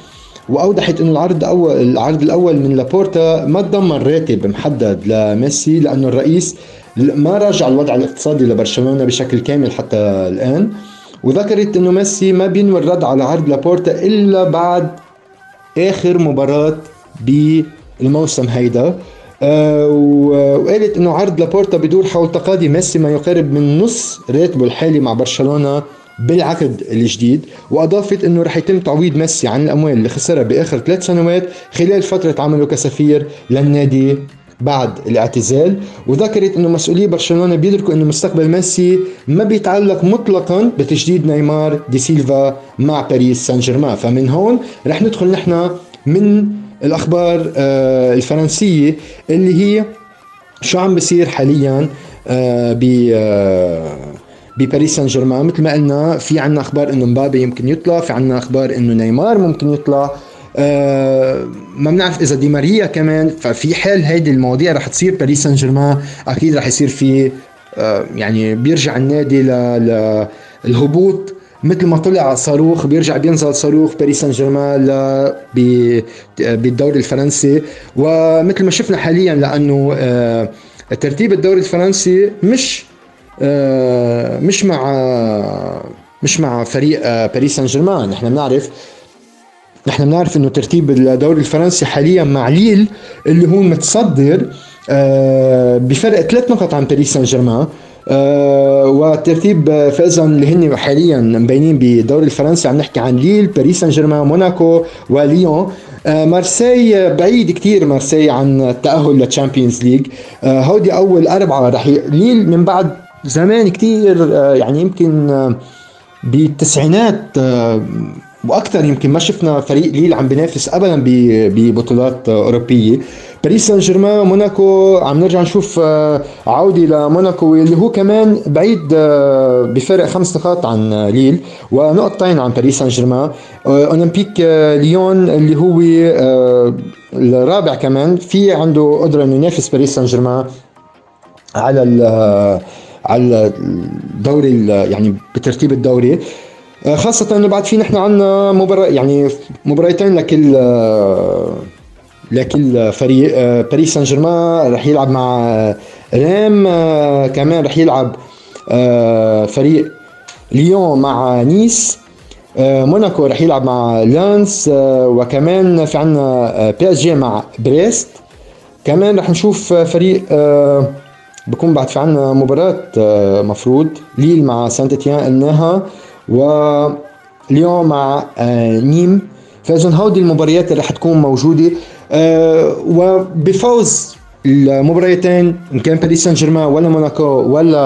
وأوضحت أنه العرض الأول العرض الأول من لابورتا ما تضمن راتب محدد لميسي لأنه الرئيس ما راجع الوضع الاقتصادي لبرشلونة بشكل كامل حتى الآن. وذكرت أنه ميسي ما بينوي الرد على عرض لابورتا إلا بعد آخر مباراة بالموسم هيدا. آه، وقالت إنه عرض لابورتا بدور حول تقاضي ميسي ما يقارب من نص راتبه الحالي مع برشلونة بالعقد الجديد وأضافت إنه رح يتم تعويض ميسي عن الأموال اللي خسرها بآخر ثلاث سنوات خلال فترة عمله كسفير للنادي بعد الاعتزال وذكرت إنه مسؤولي برشلونة بيدركوا إنه مستقبل ميسي ما بيتعلق مطلقا بتجديد نيمار دي سيلفا مع باريس سان جيرمان فمن هون رح ندخل نحن من الأخبار آه، الفرنسية اللي هي شو عم بيصير حاليا آه، ب آه، بباريس سان جيرمان مثل ما قلنا في عنا أخبار إنه مبابي يمكن يطلع في عنا أخبار إنه نيمار ممكن يطلع. ما بنعرف إذا دي ماريا كمان ففي حال هيدي المواضيع رح تصير باريس سان جيرمان أكيد رح يصير في آه يعني بيرجع النادي للهبوط مثل ما طلع صاروخ بيرجع بينزل صاروخ باريس سان جيرمان بالدوري الفرنسي. ومثل ما شفنا حاليا لأنه آه ترتيب الدوري الفرنسي مش آه مش مع مش مع فريق باريس سان جيرمان. نحن بنعرف نحن بنعرف إنه ترتيب الدوري الفرنسي حاليا مع ليل اللي هو متصدر آه بفرق ثلاث نقط عن باريس سان جيرمان آه وترتيب فإذا اللي هن حاليا مبينين بالدوري الفرنسي. عم نحكي عن ليل باريس سان جيرمان موناكو وليون. آه مارسي بعيد كتير مارسي عن التأهل لل Champions League. هودي أول أربعة رح ليل من بعد زمان كتير يعني يمكن بالتسعينات آه وأكثر يمكن ما شفنا فريق ليل عم بينافس ابدا ببطولات أوروبية. باريس سان جيرمان موناكو عم نرجع نشوف عودة لموناكو اللي هو كمان بعيد بفرق خمس نقاط عن ليل. ونقطتين عن باريس سان جيرمان أولمبيك ليون اللي هو الرابع كمان. في عنده قدرة إنه ينافس باريس سان جيرمان على على الدوري يعني بترتيب الدوري. آه، خاصة انه بعد في نحن عندنا مباراة يعني مباراتين لكل آه، لكل فريق آه، باريس سان جيرمان رح يلعب مع ريم كمان رح يلعب فريق ليون مع نيس موناكو رح يلعب مع لانس وكمان في عنا PSG مع بريست. كمان رح نشوف فريق بكون بعد في عنا مباراة مفروض ليل مع سانت إتيان قلناها واليوم مع آه، نيم. فاذا هودي المباريات اللي حتكون موجودة آه، وبفوز المباريتين إن كان باريس سان جيرمان ولا موناكو ولا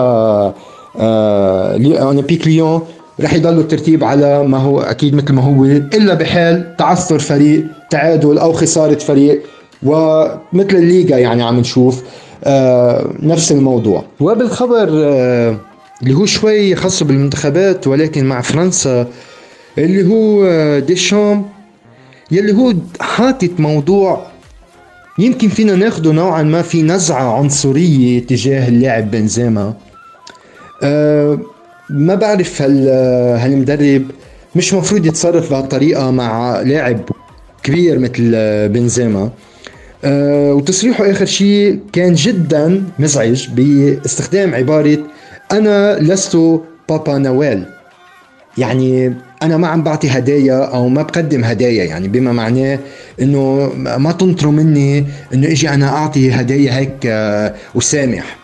آه، أولمبيك ليون رح يضلوا الترتيب على ما هو أكيد مثل ما هو إلا بحال تعثر فريق تعادل أو خسارة فريق. ومثل الليغا يعني عم نشوف نفس الموضوع. وبالخبر اللي هو شوي خاص بالمنتخبات ولكن مع فرنسا اللي هو ديشام يلي هو حاطط موضوع يمكن فينا ناخده نوعا ما في نزعة عنصرية تجاه اللاعب بنزيما. أه ما بعرف هل هالمدرب مش مفروض يتصرف بهالطريقة مع لاعب كبير مثل بنزيما. أه وتصريحه آخر شيء كان جدا مزعج باستخدام عبارة أنا لست بابا نويل. يعني أنا ما عم بعطي هدايا أو ما بقدم هدايا يعني بما معناه إنه ما تنطروا مني إنه إجي أنا أعطي هدايا هيك آه، وسامح.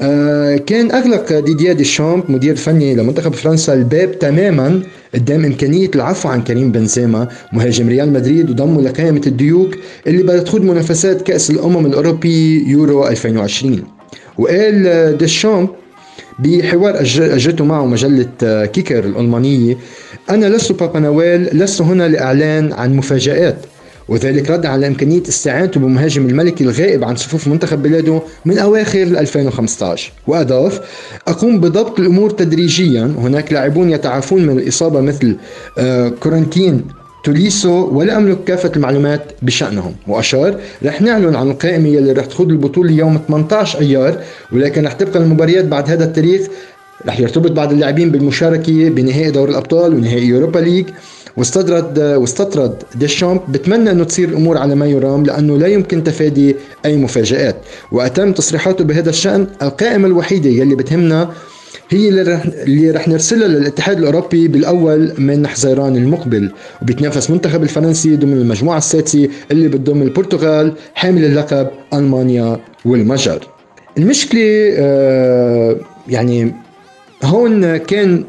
آه، كان أغلق ديديا ديشامب مدير فني لمنتخب فرنسا الباب تماما قدام إمكانية العفو عن كريم بنزيما مهاجم ريال مدريد وضمه لقائمة الديوك اللي بدها تخوض منافسات كأس الأمم الأوروبي يورو 2020 وقال ديشامب بحوار أجرته معه مجلة آه، كيكر الألمانية. أنا لست بابا نويل لست هنا لإعلان عن مفاجآت وذلك رد على إمكانية استعانته بمهاجم الملكي الغائب عن صفوف منتخب بلاده من أواخر 2015 وأضاف أقوم بضبط الأمور تدريجيا. هناك لاعبون يتعافون من الإصابة مثل آه، كورنتين توليسو ولا أملك كافة المعلومات بشأنهم. وأشار رح نعلن عن القائمة يلي رح تخوض البطولة يوم 18 أيار ولكن رح تبقى المباريات بعد هذا التاريخ رح يرتبط بعض اللاعبين بالمشاركة بنهائي دوري الأبطال ونهائي Europa League واستطرد واستطرد ديشامب بتمنى إنه تصير الأمور على ما يرام لأنه لا يمكن تفادي أي مفاجآت. وأتم تصريحاته بهذا الشأن القائمة الوحيدة يلي بتهمنا هي اللي رح, اللي رح نرسلها للاتحاد الأوروبي بالأول من حزيران المقبل وبيتنافس منتخب الفرنسي ضمن المجموعة السادسة اللي بتضم البرتغال حامل اللقب ألمانيا والمجر. المشكلة آه يعني هون كان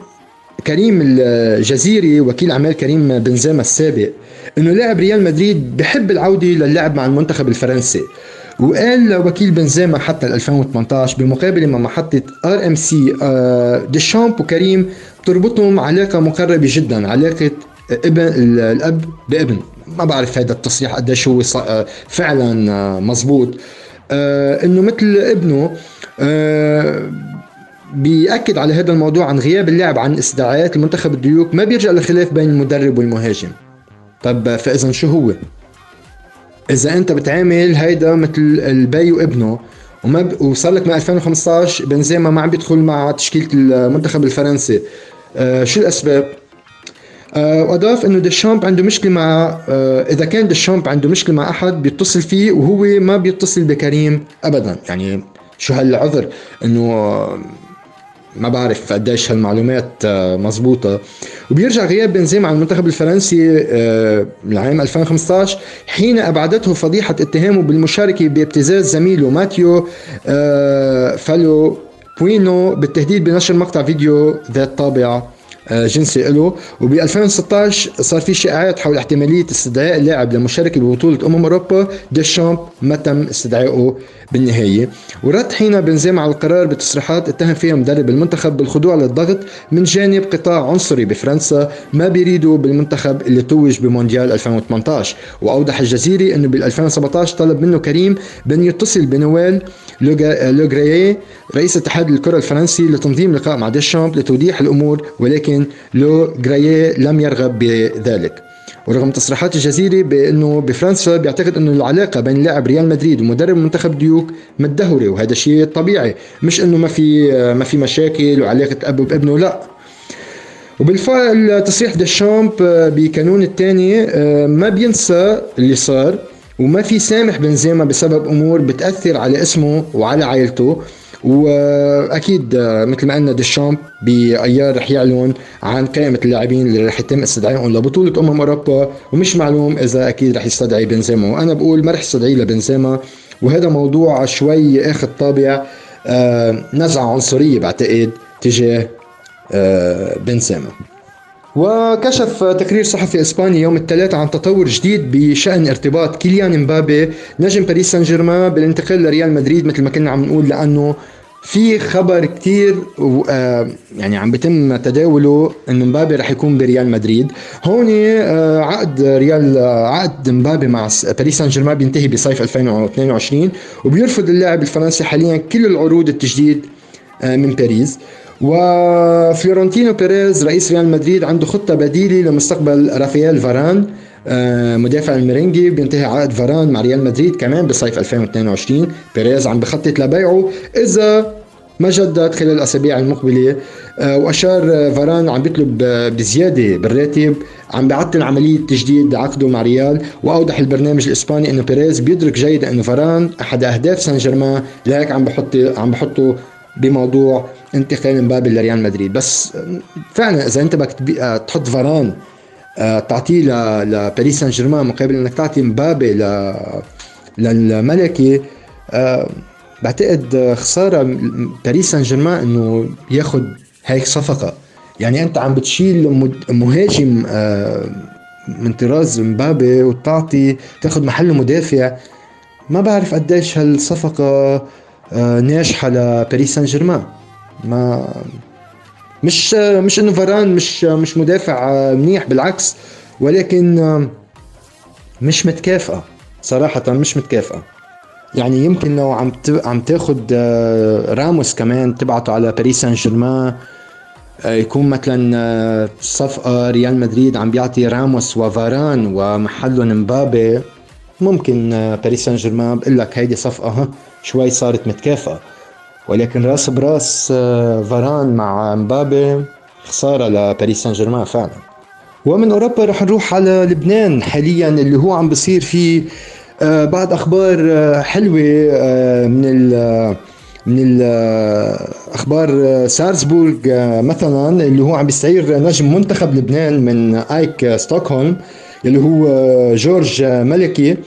كريم الجزيري وكيل أعمال كريم بنزيما السابق إنه لاعب ريال مدريد بحب العودة للعب مع المنتخب الفرنسي. وقال لوكيل بنزيما حتى 2018 بمقابله مع محطة RMC ديشامب وكريم بتربطهم علاقة مقربة جدا علاقة ابن الأب بابن. ما بعرف هذا التصريح قديش هو آه، فعلا آه، مزبوط. آه، إنه مثل ابنه بيأكد على هذا الموضوع عن غياب اللاعب عن استدعاءات المنتخب الديوك ما بيرجع لخلاف بين المدرب والمهاجم. طب فاذا شو هو؟ إذا أنت بتعامل هيدا مثل البي وابنه وما ب... وصار لك من 2015 بنزيما ما عم بيدخل مع تشكيلة المنتخب الفرنسي. آه شو الأسباب؟ آه وأضاف إنه ديشامب عنده مشكلة مع آه إذا كان ديشامب عنده مشكلة مع أحد بيتصل فيه وهو ما بيتصل بكريم ابدا. يعني شو هالعذر؟ إنه ما بعرف قديش هالمعلومات آه، مزبوطة. وبيرجع غياب بنزيما عن المنتخب الفرنسي آه، العام 2015 حين أبعدته فضيحة اتهامه بالمشاركة بابتزاز زميله ماتيو آه، فالبوينا بالتهديد بنشر مقطع فيديو ذات طابع. آه، جنسي له. وب 2016 صار في شائعات حول احتمالية استدعاء اللاعب للمشاركه ببطولة أمم أوروبا ديشامب ما تم استدعائه بالنهاية. ورد حين بنزيما على القرار بتصريحات اتهم فيها مدرب المنتخب بالخضوع للضغط من جانب قطاع عنصري بفرنسا ما بيريدوا بالمنتخب اللي توج بمونديال 2018 وأوضح الجزيري إنه بال 2017 طلب منه كريم بأن يتصل بنويل لوغرييه رئيس اتحاد الكره الفرنسي لتنظيم لقاء مع ديشامب لتوضيح الأمور ولكن لو غراييه لم يرغب بذلك. ورغم تصريحات الجزيري بأنه بفرنسا بيعتقد أنه العلاقة بين لاعب ريال مدريد ومدرب منتخب ديوك متدهورة وهذا شيء طبيعي. مش أنه ما في ما في مشاكل وعلاقة أب بابنه لا. وبالفعل تصريح ديشامب بكانون الثاني ما بينسى اللي صار وما في يسامح بنزيما بسبب أمور بتأثر على اسمه وعلى عائلته. وأكيد مثل ما قلنا ديشامب بأيار رح يعلن عن قائمه اللاعبين اللي رح يتم استدعائهم لبطولة أمم أوروبا ومش معلوم إذا أكيد رح يستدعي بنزيما. وأنا بقول ما رح يستدعي لبنزيما وهذا موضوع شوي آخذ طابع آه، نزعة عنصرية بعتقد تجاه آه، بنزيما. وكشف تقرير صحفي إسباني يوم الثلاثاء عن تطور جديد بشأن ارتباط كيليان امبابي نجم باريس سان جيرمان بالانتقال لريال مدريد مثل ما كنا عم نقول لأنه في خبر كتير آه، يعني عم بيتم تداوله انه مبابي رح يكون بريال مدريد. هون آه، عقد ريال آه، عقد مبابي مع باريس سان جيرمان بينتهي بصيف 2022 وبيرفض اللاعب الفرنسي حاليا كل العروض التجديد من باريس. وفلورنتينو بيريز رئيس ريال مدريد عنده خطة بديلة لمستقبل رافائيل فاران آه، مدافع الميرينغي بينتهي عقد فاران مع ريال مدريد كمان بصيف 2022 بيريز عم بخطط لبيعه إذا ما جدد خلال الأسابيع المقبلة. آه، وأشار فاران عم بيطلب بزيادة بالراتب عم بيعطل عملية تجديد عقده مع ريال. وأوضح البرنامج الإسباني أنه بيريز بيدرك جيدا أنه فاران أحد أهداف سان جيرمان لهيك عم بحط عم بحطه بموضوع انتقال مبابي لريال مدريد. بس فعلا إذا أنت بدك آه، تحط فاران آه، تعطيه لباريس سان جيرمان مقابل إنك تعطي مبابي للملكي آه، بعتقد خسارة باريس سان جيرمان إنه ياخذ هيك صفقة. يعني أنت عم بتشيل مهاجم من طراز مبابي وتعطي تاخذ محله مدافع. ما بعرف قديش هالصفقة ناجحة لباريس سان جيرمان ما مش مش انه فران مش مش مدافع منيح بالعكس. ولكن مش متكافئة. صراحة مش متكافئة. يعني يمكن لو عم عم تاخذ راموس كمان تبعته على باريس سان جيرمان يكون مثلا صفقة ريال مدريد عم بيعطي راموس وفاران ومحلهم مبابي ممكن باريس سان جيرمان بقول لك هيدي صفقة شوي صارت متكافئة. ولكن راس براس آه، فاران مع مبابي خسارة لباريس سان جيرمان فعلا. ومن أوروبا رح نروح على لبنان حاليا اللي هو عم بصير فيه آه، بعض أخبار آه، حلوة من من أخبار ساربسبورغ مثلا اللي هو عم بيستعير نجم منتخب لبنان من آيك ستوكهولم اللي هو جورج ملكي.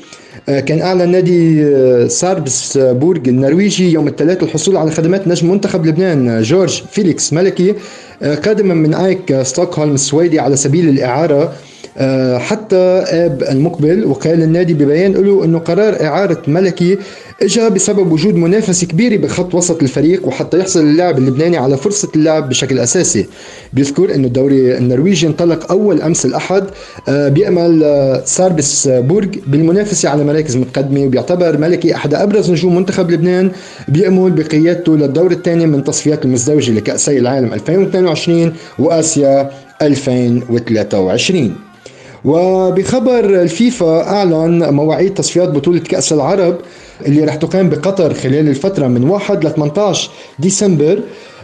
كان أعلن نادي ساربسبورغ النرويجي يوم الثلاث الحصول على خدمات نجم منتخب لبنان جورج فيليكس ملكي قادما من آيك ستوكهولم السويدي على سبيل الإعارة آه، حتى آب المقبل وقال النادي ببيان له انه قرار إعارة ملكي اجى بسبب وجود منافسه كبيره بخط وسط الفريق وحتى يحصل اللاعب اللبناني على فرصة اللعب بشكل أساسي. بيذكر انه الدوري النرويجي انطلق أول أمس الأحد آه، بيامل آه، ساربس بورغ بالمنافسة على مراكز متقدمة وبيعتبر ملكي أحد أبرز نجوم منتخب لبنان بيأمل بقيادته للدور الثاني من تصفيات المزدوجة لكأسي العالم 2022 وآسيا 2023 وبخبر الفيفا أعلن مواعيد تصفيات بطولة كأس العرب اللي رح تقام بقطر خلال الفترة من 1 ل 18 ديسمبر.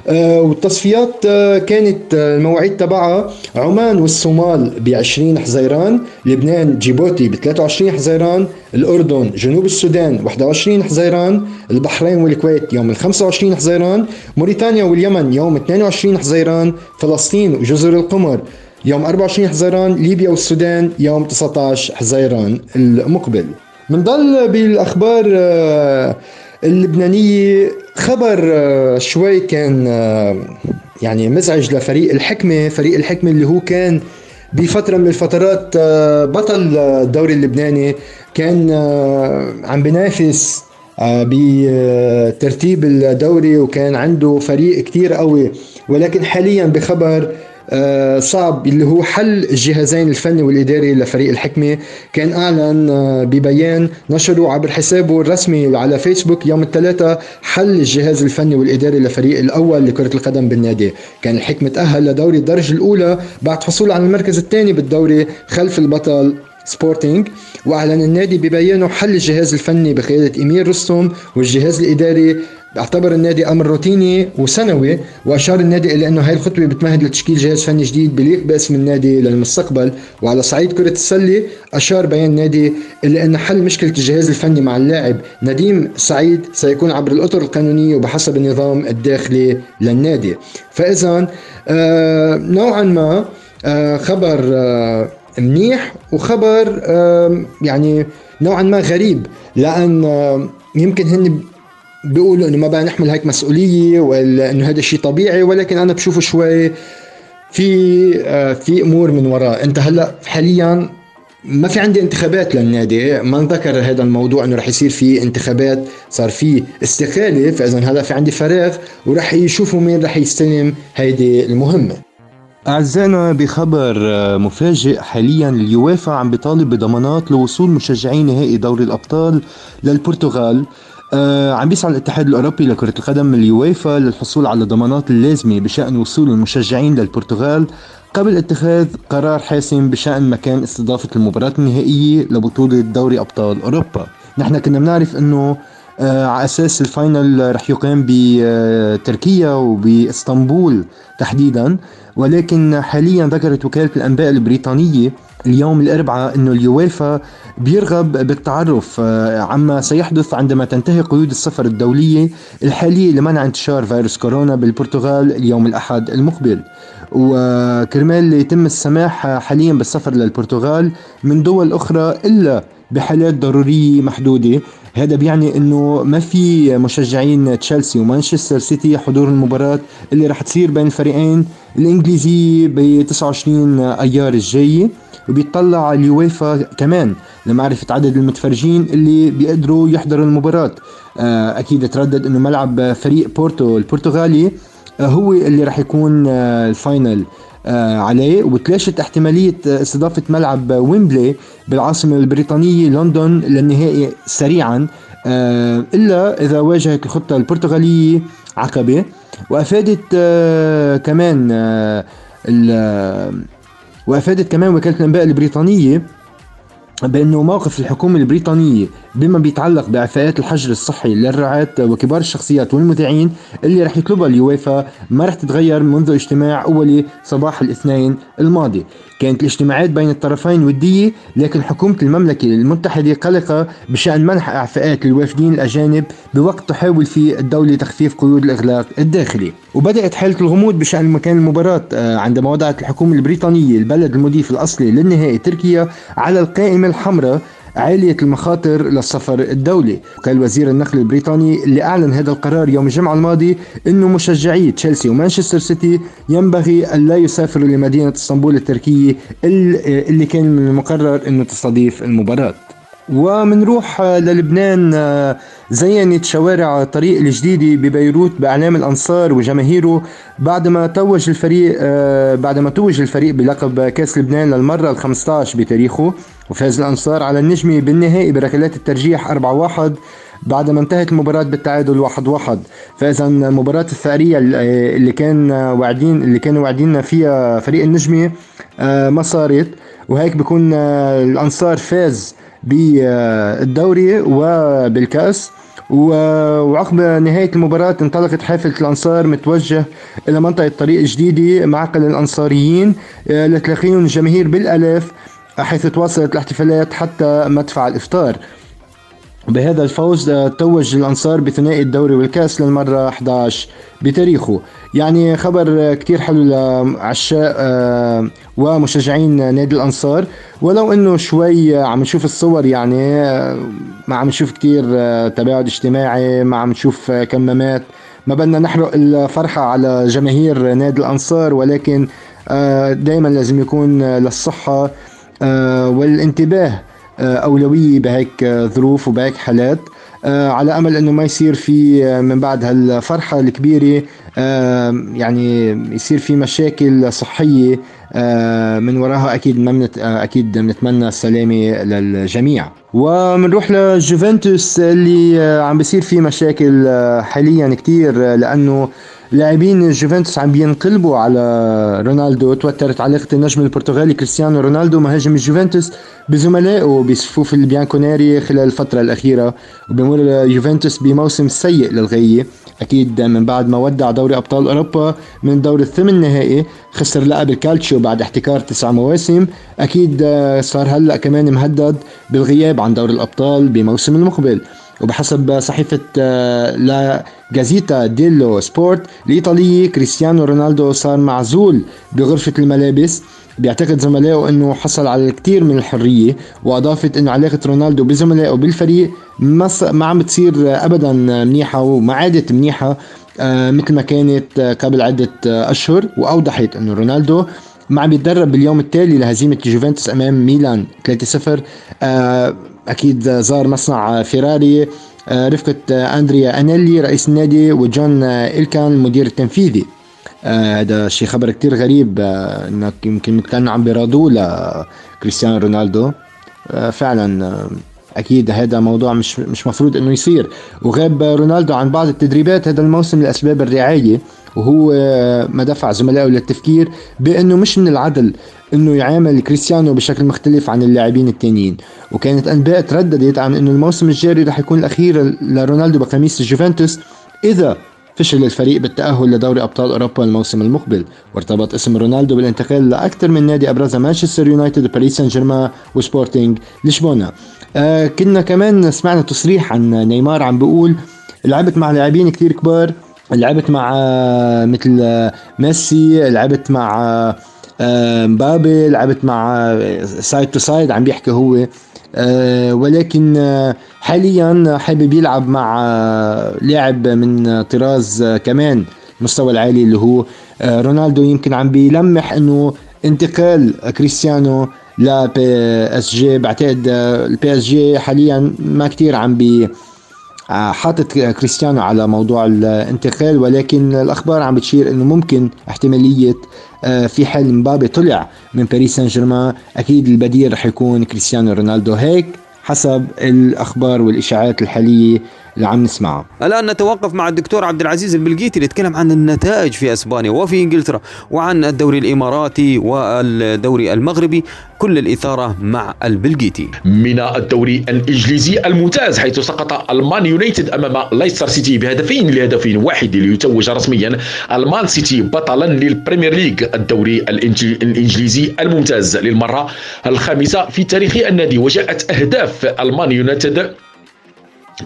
آه، والتصفيات آه، كانت آه، المواعيد تبعها عمان والصومال ب 20 حزيران، لبنان جيبوتي ب 23 حزيران، الأردن جنوب السودان 21 حزيران، البحرين والكويت يوم 25 حزيران، موريتانيا واليمن يوم 22 حزيران، فلسطين وجزر القمر. يوم 24 حزيران ليبيا والسودان يوم 19 حزيران المقبل. بنضل بالأخبار آه، اللبنانيه خبر آه، شوي كان آه، يعني مزعج لفريق الحكمة فريق الحكمة اللي هو كان بفترة من الفترات بطل الدوري اللبناني كان عم بينافس بترتيب الدوري وكان عنده فريق كتير قوي. ولكن حاليا بخبر صعب اللي هو حل الجهازين الفني والإداري لفريق الحكمة. كان أعلن آه، ببيان نشره عبر حسابه الرسمي على فيسبوك يوم الثلاثاء حل الجهاز الفني والإداري لفريق الأول لكرة القدم بالنادي. كان الحكمة تأهل لدوري الدرجه الأولى بعد حصوله على المركز الثاني بالدوري خلف البطل سبورتينج وأعلن النادي ببيانه حل الجهاز الفني بقيادة إيمير رستم والجهاز الإداري أعتبر النادي أمر روتيني وسنوي وأشار النادي إلى أنه هاي الخطوة بتمهد لتشكيل جهاز فني جديد بليق باسم النادي للمستقبل. وعلى صعيد كرة السلة أشار بيان النادي إلى أن حل مشكلة الجهاز الفني مع اللاعب نديم سعيد سيكون عبر الأطر القانونية وبحسب النظام الداخلي للنادي. فاذا آه نوعا ما آه خبر آه منيح وخبر يعني نوعا ما غريب لأن يمكن هن بيقولوا إنه ما بقى نحمل هيك مسؤولية ولا إنه هذا الشيء طبيعي ولكن أنا بشوفه شوي في آه، في أمور من وراء. أنت هلأ حاليا ما في عندي انتخابات للنادي. ما انذكر هذا الموضوع إنه رح يصير في انتخابات صار في استقاله فاذا هلأ في عندي فراغ ورح يشوفوا مين رح يستلم هيدي المهمة. أعزائنا بخبر آه، مفاجئ حاليا اليوافا عم بيطالب بضمانات لوصول مشجعي نهائي دوري الأبطال للبرتغال. آه عم بيسعى الاتحاد الأوروبي لكرة القدم اليويفا للحصول على ضمانات اللازمه بشأن وصول المشجعين للبرتغال قبل اتخاذ قرار حاسم بشأن مكان استضافة المباراة النهائية لبطولة دوري أبطال أوروبا. نحن كنا بنعرف إنه آه على أساس ال final رح يقام بتركيا وبإسطنبول تحديدا ولكن حاليا ذكرت وكالة الأنباء البريطانية اليوم الأربعاء أنه اليويفا بيرغب بالتعرف آه، عما سيحدث عندما تنتهي قيود السفر الدولية الحالية لمنع انتشار فيروس كورونا بالبرتغال اليوم الأحد المقبل. وكرمال يتم السماح حاليا بالسفر للبرتغال من دول أخرى إلا بحالات ضرورية محدودة. هذا بيعني إنه ما في مشجعين تشيلسي ومانشستر سيتي حضور المباراة اللي رح تصير بين الفريقين الانجليزية ب 29 أيار الجاية وبيطلع اليويفا كمان لمعرفة عدد المتفرجين اللي بيقدروا يحضروا المباراة. آه، أكيد تردد أنه ملعب فريق بورتو البرتغالي آه، هو اللي راح يكون آه، ال final. عليه وتلاشت احتمالية استضافة ملعب ويمبلي بالعاصمة البريطانية لندن للنهائي سريعا إلا إذا واجهت الخطة البرتغالية عقبة. وأفادت كمان وأفادت كمان وكالة الأنباء البريطانية بأنه موقف الحكومة البريطانية بما بيتعلق باعفاءات الحجر الصحي للرعاة وكبار الشخصيات والمذيعين اللي رح يطلبها اليويفا ما رح تتغير منذ اجتماع أولي صباح الاثنين الماضي. كانت الاجتماعات بين الطرفين ودية لكن حكومة المملكة المتحدة قلقة بشأن منح إعفاءات للوافدين الأجانب بوقت تحاول فيه الدولة تخفيف قيود الإغلاق الداخلي. وبدأت حالة الغموض بشأن مكان المباراة آه، عندما وضعت الحكومة البريطانية البلد المضيف الأصلي للنهائي تركيا على القائمة الحمراء عالية المخاطر للسفر الدولي. قال وزير النقل البريطاني اللي أعلن هذا القرار يوم الجمعة الماضي أنه مشجعي تشيلسي ومانشستر سيتي ينبغي أن لا يسافروا لمدينة إسطنبول التركية اللي كان من المقرر أنه تستضيف المباراة. ومنروح للبنان زينت شوارع الطريق الجديدة ببيروت بأعلام الأنصار وجماهيره بعدما توج الفريق بعدما توج الفريق بلقب كأس لبنان للمرة ال 15 بتاريخه وفاز الأنصار على النجمي بالنهائي بركلات الترجيح 4-1 بعدما انتهت المباراة بالتعادل واحد واحد. فإذا المباراة الثأرية اللي كان واعدين اللي كانوا واعدين فيها فريق النجمي ما صارت وهيك بكون الأنصار فاز بالدوري وبالكأس. وعقب نهاية المباراة انطلقت حافلة الأنصار متوجه إلى منطقة طريق جديدة معقل الأنصاريين لتلاقيهم الجماهير بالآلاف حيث تواصلت الاحتفالات حتى مدفع الإفطار. بهذا الفوز توج الأنصار بثنائي الدوري والكأس للمرة 11 بتاريخه. يعني خبر كتير حلو لعشاق آه، ومشجعين نادي الأنصار. ولو أنه شوي عم نشوف الصور يعني آه، ما عم نشوف كتير آه، تباعد اجتماعي ما عم نشوف كمامات. ما بدنا نحرق الفرحة على جماهير نادي الأنصار ولكن دائما لازم يكون للصحة والانتباه أولوية بهيك ظروف وبهيك حالات. على أمل إنه ما يصير في من بعد هالفرحة الكبيرة يعني يصير في مشاكل صحية من وراها أكيد ما أكيد بنتمنى السلامة للجميع. ومنروح لجوفنتوس اللي عم بيصير فيه مشاكل حاليا كتير لأنه لاعبين جوفنتوس عم بينقلبوا على رونالدو توترت علاقة النجم البرتغالي كريستيانو رونالدو مهاجم الجوفنتوس بزملائه بصفوف البيانكونيري خلال الفترة الأخيرة وبمر يوفنتوس بموسم سيء للغاية أكيد من بعد ما ودع دوري أبطال أوروبا من دور الثمن نهائي خسر لقب الكالتشيو بعد احتكار تسع مواسم. أكيد صار هلأ كمان مهدد بالغياب عن دور الأبطال بموسم المقبل. وبحسب صحيفة آه، لا جازيتا ديلو سبورت الإيطالية كريستيانو رونالدو صار معزول بغرفة الملابس. بيعتقد زملائه إنه حصل على الكثير من الحرية وأضافت إنه علاقة رونالدو بزملائه بالفريق ما ما عم بتصير ابدا منيحة وما عادت منيحة آه، مثل ما كانت آه، قبل عدة أشهر. وأوضحت إنه رونالدو ما عم يتدرب باليوم التالي لهزيمة جوفنتوس أمام ميلان 3-0 أكيد زار مصنع فيراري. آه، رفقة أندريا أنيلي رئيس النادي وجون إلكان المدير التنفيذي. آه، هذا شيء خبر كتير غريب آه، إنك يمكن كانوا عم بيرادوا لكريستيانو رونالدو. فعلا أكيد هذا موضوع مش مش مفروض إنه يصير. وغاب رونالدو عن بعض التدريبات هذا الموسم لأسباب الرعاية. وهو ما دفع زملائه للتفكير بأنه مش من العدل إنه يعامل كريستيانو بشكل مختلف عن اللاعبين التانيين. وكانت أنباء ترددت عن إنه الموسم الجاري رح يكون الأخير لرونالدو بقميص الجوفنتوس إذا فشل الفريق بالتأهل لدوري أبطال أوروبا الموسم المقبل. وارتبط اسم رونالدو بالانتقال لأكثر من نادي أبرزها مانشستر يونايتد وباريس سان جيرمان وسبورتينج لشبونة. آه كنا كمان سمعنا تصريح عن نيمار عم بيقول لعبت مع لاعبين كثير كبار لعبت مع آه، مثل آه، ميسي لعبت مع آه، مبابي لعبت مع side to side عم بيحكي هو. ولكن حاليا حابب يلعب مع لاعب من طراز كمان المستوى العالي اللي هو رونالدو. يمكن عم بيلمح إنه انتقال كريستيانو ل PSG بعتقد ال PSG حاليا ما كتير عم بي حاطط كريستيانو على موضوع الانتقال ولكن الأخبار عم بتشير إنه ممكن احتمالية آه، في حال مبابي طلع من باريس سان جيرمان أكيد البديل رح يكون كريستيانو رونالدو. هيك حسب الأخبار والإشاعات الحالية اللي عم نسمعها الآن نتوقف مع الدكتور عبد العزيز البلقيتي اللي يتكلم عن النتائج في إسبانيا وفي إنجلترا وعن الدوري الإماراتي والدوري المغربي. كل الإثارة مع البلجيتي من الدوري الإنجليزي الممتاز حيث سقط المان يونايتد أمام لايستر سيتي بهدفين لهدف واحد ليتوج رسميا. المان سيتي بطلا للبريمير ليج الدوري الإنجليزي الممتاز للمرة الخامسة في تاريخ النادي وجاءت أهداف المان يونايتد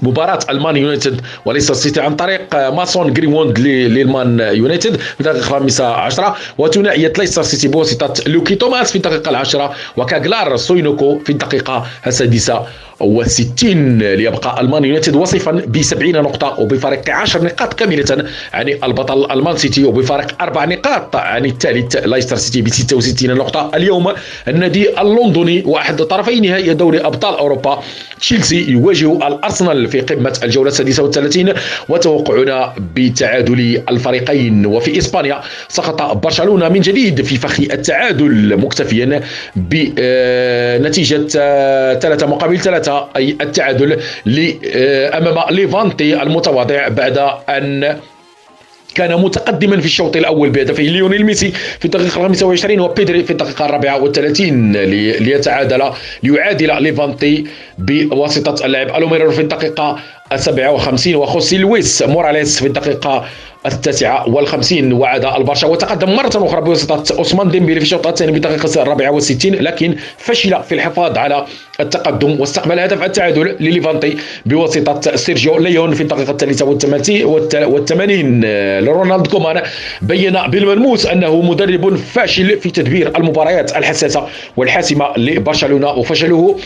مباراة المان يونايتد وليس السيتي عن طريق ماسون جرينوود للمان يونايتد في الدقيقة الخامسة عشرة. وثنائية ليستر سيتي بواسطة لوك توماس في الدقيقة العاشرة وكاغلار سويونكو في الدقيقة السادسة. و60 ليبقى المان يونايتد وصيفا ب 70 نقطة وبفارق 10 نقاط كاملة عن البطل المان سيتي وبفارق 4 نقاط عن الثالث لايستر سيتي ب 66 نقطة. اليوم النادي اللندني واحد طرفي نهائي دوري أبطال أوروبا. تشيلسي يواجه الأرسنال في قمة الجولة السادسة والثلاثين وتوقعنا بتعادل الفريقين. وفي إسبانيا سقط برشلونة من جديد في فخ التعادل مكتفيا بنتيجة ثلاثة مقابل ثلاثة. أي التعادل أمام ليفانتي المتواضع بعد أن كان متقدما في الشوط الأول بهدفي ليونيل ميسي في الدقيقة 25 وبيدري في الدقيقة 34 ليتعادل ليعادل ليفانتي بواسطة اللاعب ميليرو في الدقيقة 57 وخوسي لويس موراليس في الدقيقة التاسعة والخمسين وعاد البرشا وتقدم مرة أخرى بواسطة عثمان ديمبيلي في الشوط الثاني بالدقيقة الرابعة والستين لكن فشل في الحفاظ على التقدم واستقبل هدف التعادل لليفانتي بواسطة سيرجيو ليون في الدقيقة الثالثة والثمانين. لرونالد كومان بين بالملموس أنه مدرب فاشل في تدبير المباريات الحساسة والحاسمة لبرشلونة وفشله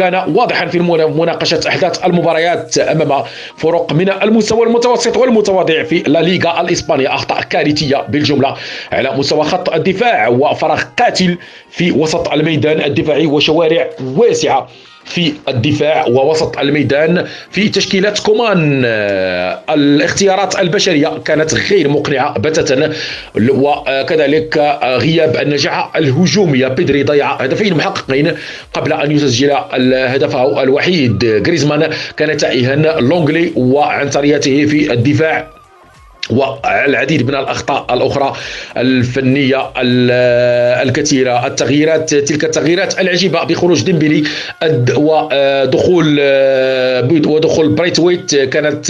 كان واضحا في مناقشة أحداث المباريات أمام فرق من المستوى المتوسط والمتواضع في لا ليغا الإسبانية أخطاء كارثية بالجملة على مستوى خط الدفاع وفراغ قاتل في وسط الميدان الدفاعي وشوارع واسعة. في الدفاع ووسط الميدان في تشكيلات كومان. الاختيارات البشرية كانت غير مقنعة بتاتا وكذلك غياب النجاعة الهجومية بيدري ضيع هدفين محققين قبل أن يسجل هدفه الوحيد. جريزمان كان تائها لونغلي وعنصريته في الدفاع. والعديد من الأخطاء الأخرى الفنية الكثيرة. التغييرات تلك التغييرات العجيبة بخروج ديمبلي ودخول ودخول برايثويت كانت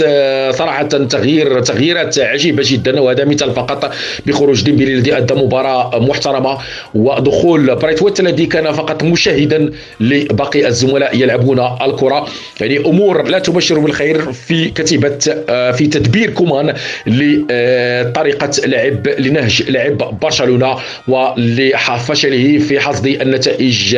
صراحة تغيير تغييرات عجيبة جدا وهذا مثال فقط بخروج ديمبلي الذي أدى مباراة محترمة. ودخول برايثويت الذي كان فقط مشاهدا لباقي الزملاء يلعبون الكرة. يعني أمور لا تبشر بالخير في كتيبة في تدبير كومان لطريقة لعب لنهج لعب برشلونة ولفشله في حصد النتائج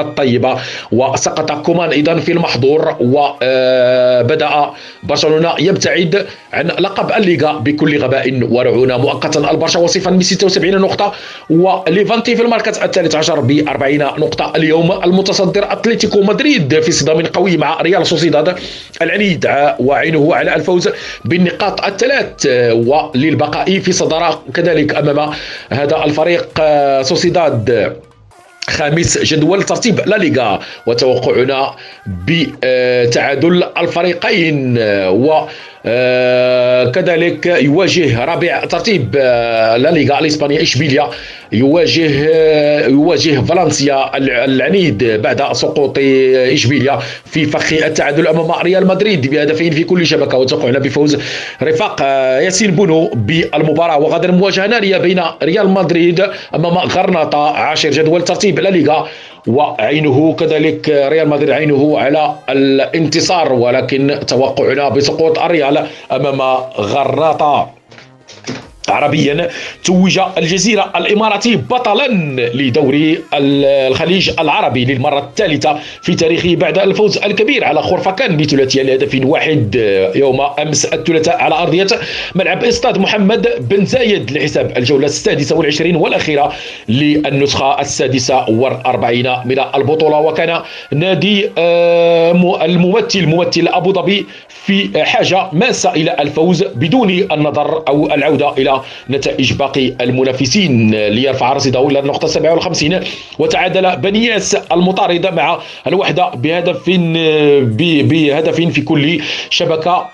الطيبة. وسقط كومان أيضا في المحظور وبدأ برشلونة يبتعد عن لقب الليغا بكل غباء ورعونة مؤقتا البرشا وصيفا ب 76 نقطة وليفانتي في المركز الثالث عشر ب 40 نقطة. اليوم المتصدر أتلتيكو مدريد في صدام قوي مع ريال سوسيداد. العنيد وعينه على الفوز بالنقاط الثلاث وللبقاء في صدارة كذلك أمام هذا الفريق آه، سوسيداد. خامس جدول ترتيب لا ليغا وتوقعنا بتعادل الفريقين و آه، كذلك يواجه رابع ترتيب آه، لا ليغا الاسبانيه إشبيليا يواجه آه، يواجه فالنسيا العنيد بعد سقوط إشبيليا في فخ التعادل أمام ريال مدريد بهدفين في كل شبكة وتوقعنا بفوز رفاق ياسين بونو بالمباراة. وغدا مواجهة نارية بين ريال مدريد أمام غرناطة عاشر جدول ترتيب لا ليغا. وعينه كذلك ريال مدريد عينه على الانتصار ولكن توقعنا بسقوط الريال أمام غرناطة. عربيا توج الجزيرة الإماراتي بطلا لدوري الخليج العربي للمرة الثالثة في تاريخه بعد الفوز الكبير على خرفكان بثلاثية لهدف واحد يوم أمس الثلاثاء على أرضية ملعب استاد محمد بن زايد لحساب الجولة السادسة والعشرين والأخيرة للنسخة السادسة والأربعين من البطولة. وكان نادي آه، الممثل ممثل أبو ظبي في حاجة ماسة إلى الفوز بدون النظر أو العودة إلى نتائج باقي المنافسين. ليرفع رصيده إلى النقطة 57 وتعادل بنياس المطاردة مع الوحدة بهدف بهدف في كل شبكة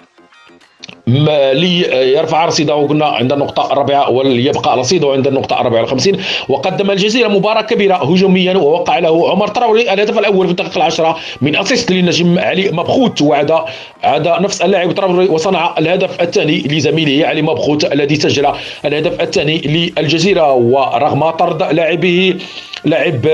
ليرفع رصيده قلنا عند النقطة الرابعة وليبقى رصيده عند النقطة الرابعة والخمسين. وقدم الجزيرة مباراة كبيرة هجوميا ووقع له عمر تراوري الهدف الأول في الدقيقة العشرة من أسيست للنجم علي مبخوت وعد عاد نفس اللاعب تراوري وصنع الهدف الثاني لزميله علي مبخوت الذي سجل الهدف الثاني للجزيرة. ورغم طرد لاعبه لاعب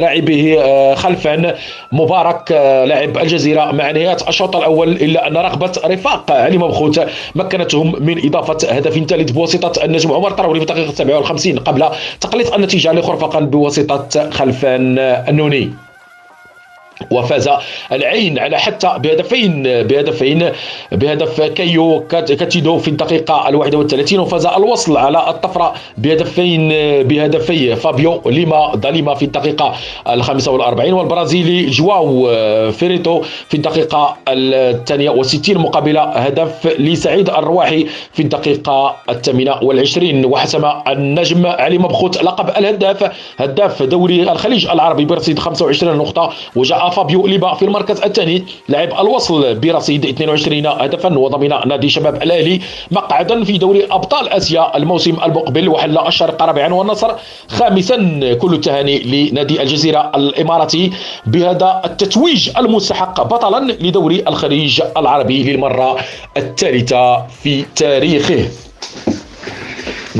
لاعبه خلفا مبارك لاعب الجزيرة مع نهاية الشوط الأول إلا أن رغبة رفاق علي مبخوت مكنتهم من إضافة هدف ثالث بواسطة النجم عمر تراوري في الدقيقة 57 قبل تقليص النتيجة لخرفقا بواسطة خلفان النوني. وفاز العين على حتى بهدفين بهدفين بهدف كيو كاتيدو في الدقيقة ال 31 وفاز الوصل على الطفرة بهدفين بهدفي فابيو ليما داليما في الدقيقة ال 45 والبرازيلي جواو فيريتو في الدقيقة الثانية وستين مقابل هدف لسعيد الرواحي في الدقيقة الثامنة والعشرين. وحسم النجم علي مبخوت لقب الهداف هداف دوري الخليج العربي برصيد 25 نقطة وجاء فابيو ليبا في المركز الثاني. لعب الوصل برصيد 22 هدفا وضمن نادي شباب الأهلي مقعدا في دوري أبطال آسيا الموسم المقبل. وحل الشرق رابعا والنصر خامسا كل التهاني لنادي الجزيرة الإماراتي. بهذا التتويج المستحق بطلا لدوري الخليج العربي للمرة الثالثة في تاريخه.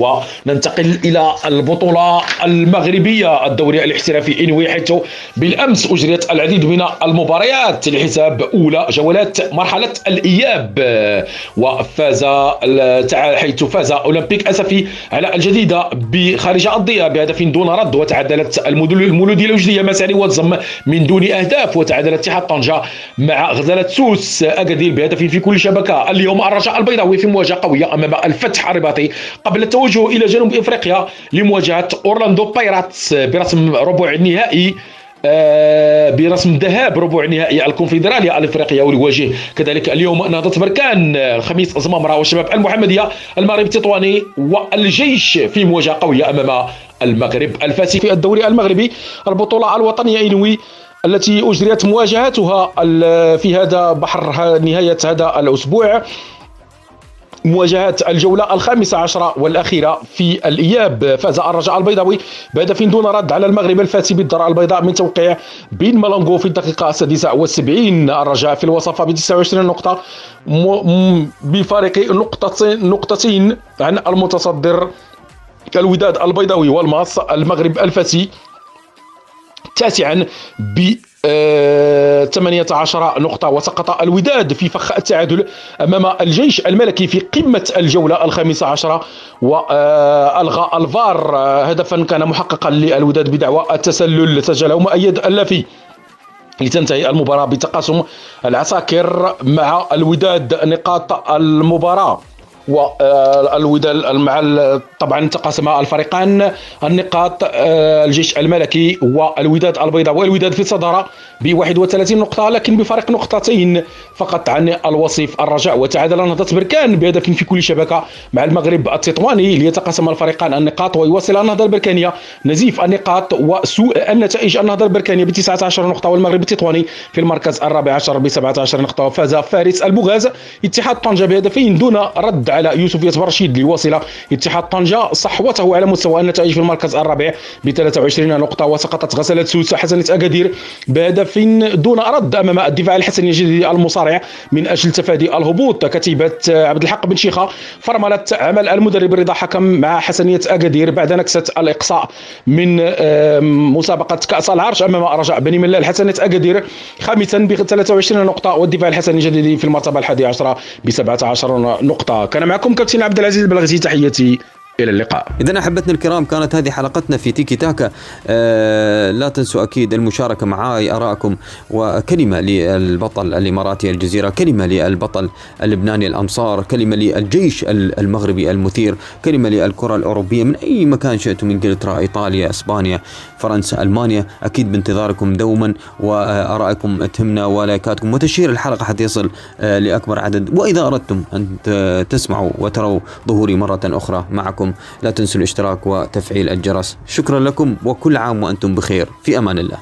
وننتقل إلى البطولة المغربية الدوري الاحترافي إنوي حيث بالأمس أجريت العديد من المباريات لحساب أولى جولات مرحلة الإياب وفاز حيث فاز أولمبيك أسفي على الجديدة بخارج أرضية بهدف دون رد وتعادلت المولودية الوجدية مساري والزم من دون أهداف وتعادل اتحاد طنجة مع غزالة سوس أكادير بهدف في كل شبكة. اليوم الرجاء البيضاوي في مواجهة قوية أمام الفتح الرباطي قبل التوجه إلى جنوب إفريقيا لمواجهة أورلاندو بايراتس برسم ربع النهائي آه برسم ذهاب ربع نهائي الكونفدرالية الإفريقية ويواجه كذلك اليوم نهضة بركان الخميس الزمامرة والشباب المحمدية المغرب التطواني والجيش في مواجهة قوية أمام المغرب الفاسي. في الدوري المغربي البطولة الوطنية إنوي التي أجريت مواجهاتها في هذا بحر نهاية هذا الأسبوع. مواجهات الجولة الخامسة عشرة والأخيرة في الإياب. فاز الرجاء البيضاوي بهدف دون رد على المغرب الفاسي بالدار البيضاء من توقيع بين مالونغو في الدقيقة السادسة والسبعين. الرجاء في الوصافة ب 29 نقطة. بفارق نقطتين نقطتين عن المتصدر الوداد البيضاوي. والماص المغرب الفاسي تاسعا ب 18 نقطة وسقط الوداد في فخ التعادل أمام الجيش الملكي في قمة الجولة الخامسة عشرة وألغى الفار. هدفا كان محققا للوداد بدعوى التسلل. سجله مؤيد اللافي لتنتهي المباراة بتقاسم العساكر مع الوداد نقاط المباراة. والوداد مع طبعا تقاسم الفريقان. النقاط آه، الجيش الملكي والوداد البيضاء والوداد في الصدارة ب 31 نقطة لكن بفارق نقطتين فقط عن الوصيف الرجاء. وتعادل نهضة بركان بهدف في كل شبكة مع المغرب التطواني ليتقاسم الفريقان. النقاط ويواصل النهضة البركانية نزيف النقاط وسوء النتائج. النهضة البركانية ب 19 نقطة والمغرب التطواني في المركز الرابع عشر ب 17 نقطة. وفاز فارس البوغاز اتحاد طنجة بهدفين دون رد. على يوسف ياسر رشيد ليواصل اتحاد طنجة. صحوته على مستوى النتائج في المركز الرابع ب 23 نقطة وسقطت غسالة سوس حسنة أكادير بهدف دون رد أمام الدفاع الحسني الجديد المصارع من أجل تفادي الهبوط. كتيبة عبد الحق بن شيخة فرملت عمل المدرب رضا حكم مع حسنية أكادير بعد نكسة الإقصاء من مسابقة كأس العرش أمام رجاء بني ملال. حسنة أكادير خامسا ب 23 نقطة والدفاع الحسني الجديد في المرتبة الحادية عشرة ب 17 نقطة. كان معكم كابتن عبد العزيز البلغزي تحياتي إلى اللقاء. اذا أحبتنا الكرام كانت هذه حلقتنا في تيكي تاكا. آه لا تنسوا أكيد المشاركة معي آرائكم وكلمة للبطل الإماراتي الجزيرة كلمة للبطل اللبناني الامصار كلمة للجيش المغربي المثير كلمة للكرة الأوروبية من أي مكان شئتم إنجلترا إيطاليا إسبانيا. فرنسا. ألمانيا أكيد بانتظاركم دوما وارائكم تهمنا ولايكاتكم وتشير الحلقة حتى يصل آه لأكبر عدد. وإذا أردتم أن تسمعوا وتروا ظهوري مرة أخرى معكم لا تنسوا الاشتراك وتفعيل الجرس. شكرا لكم وكل عام وأنتم بخير. في أمان الله.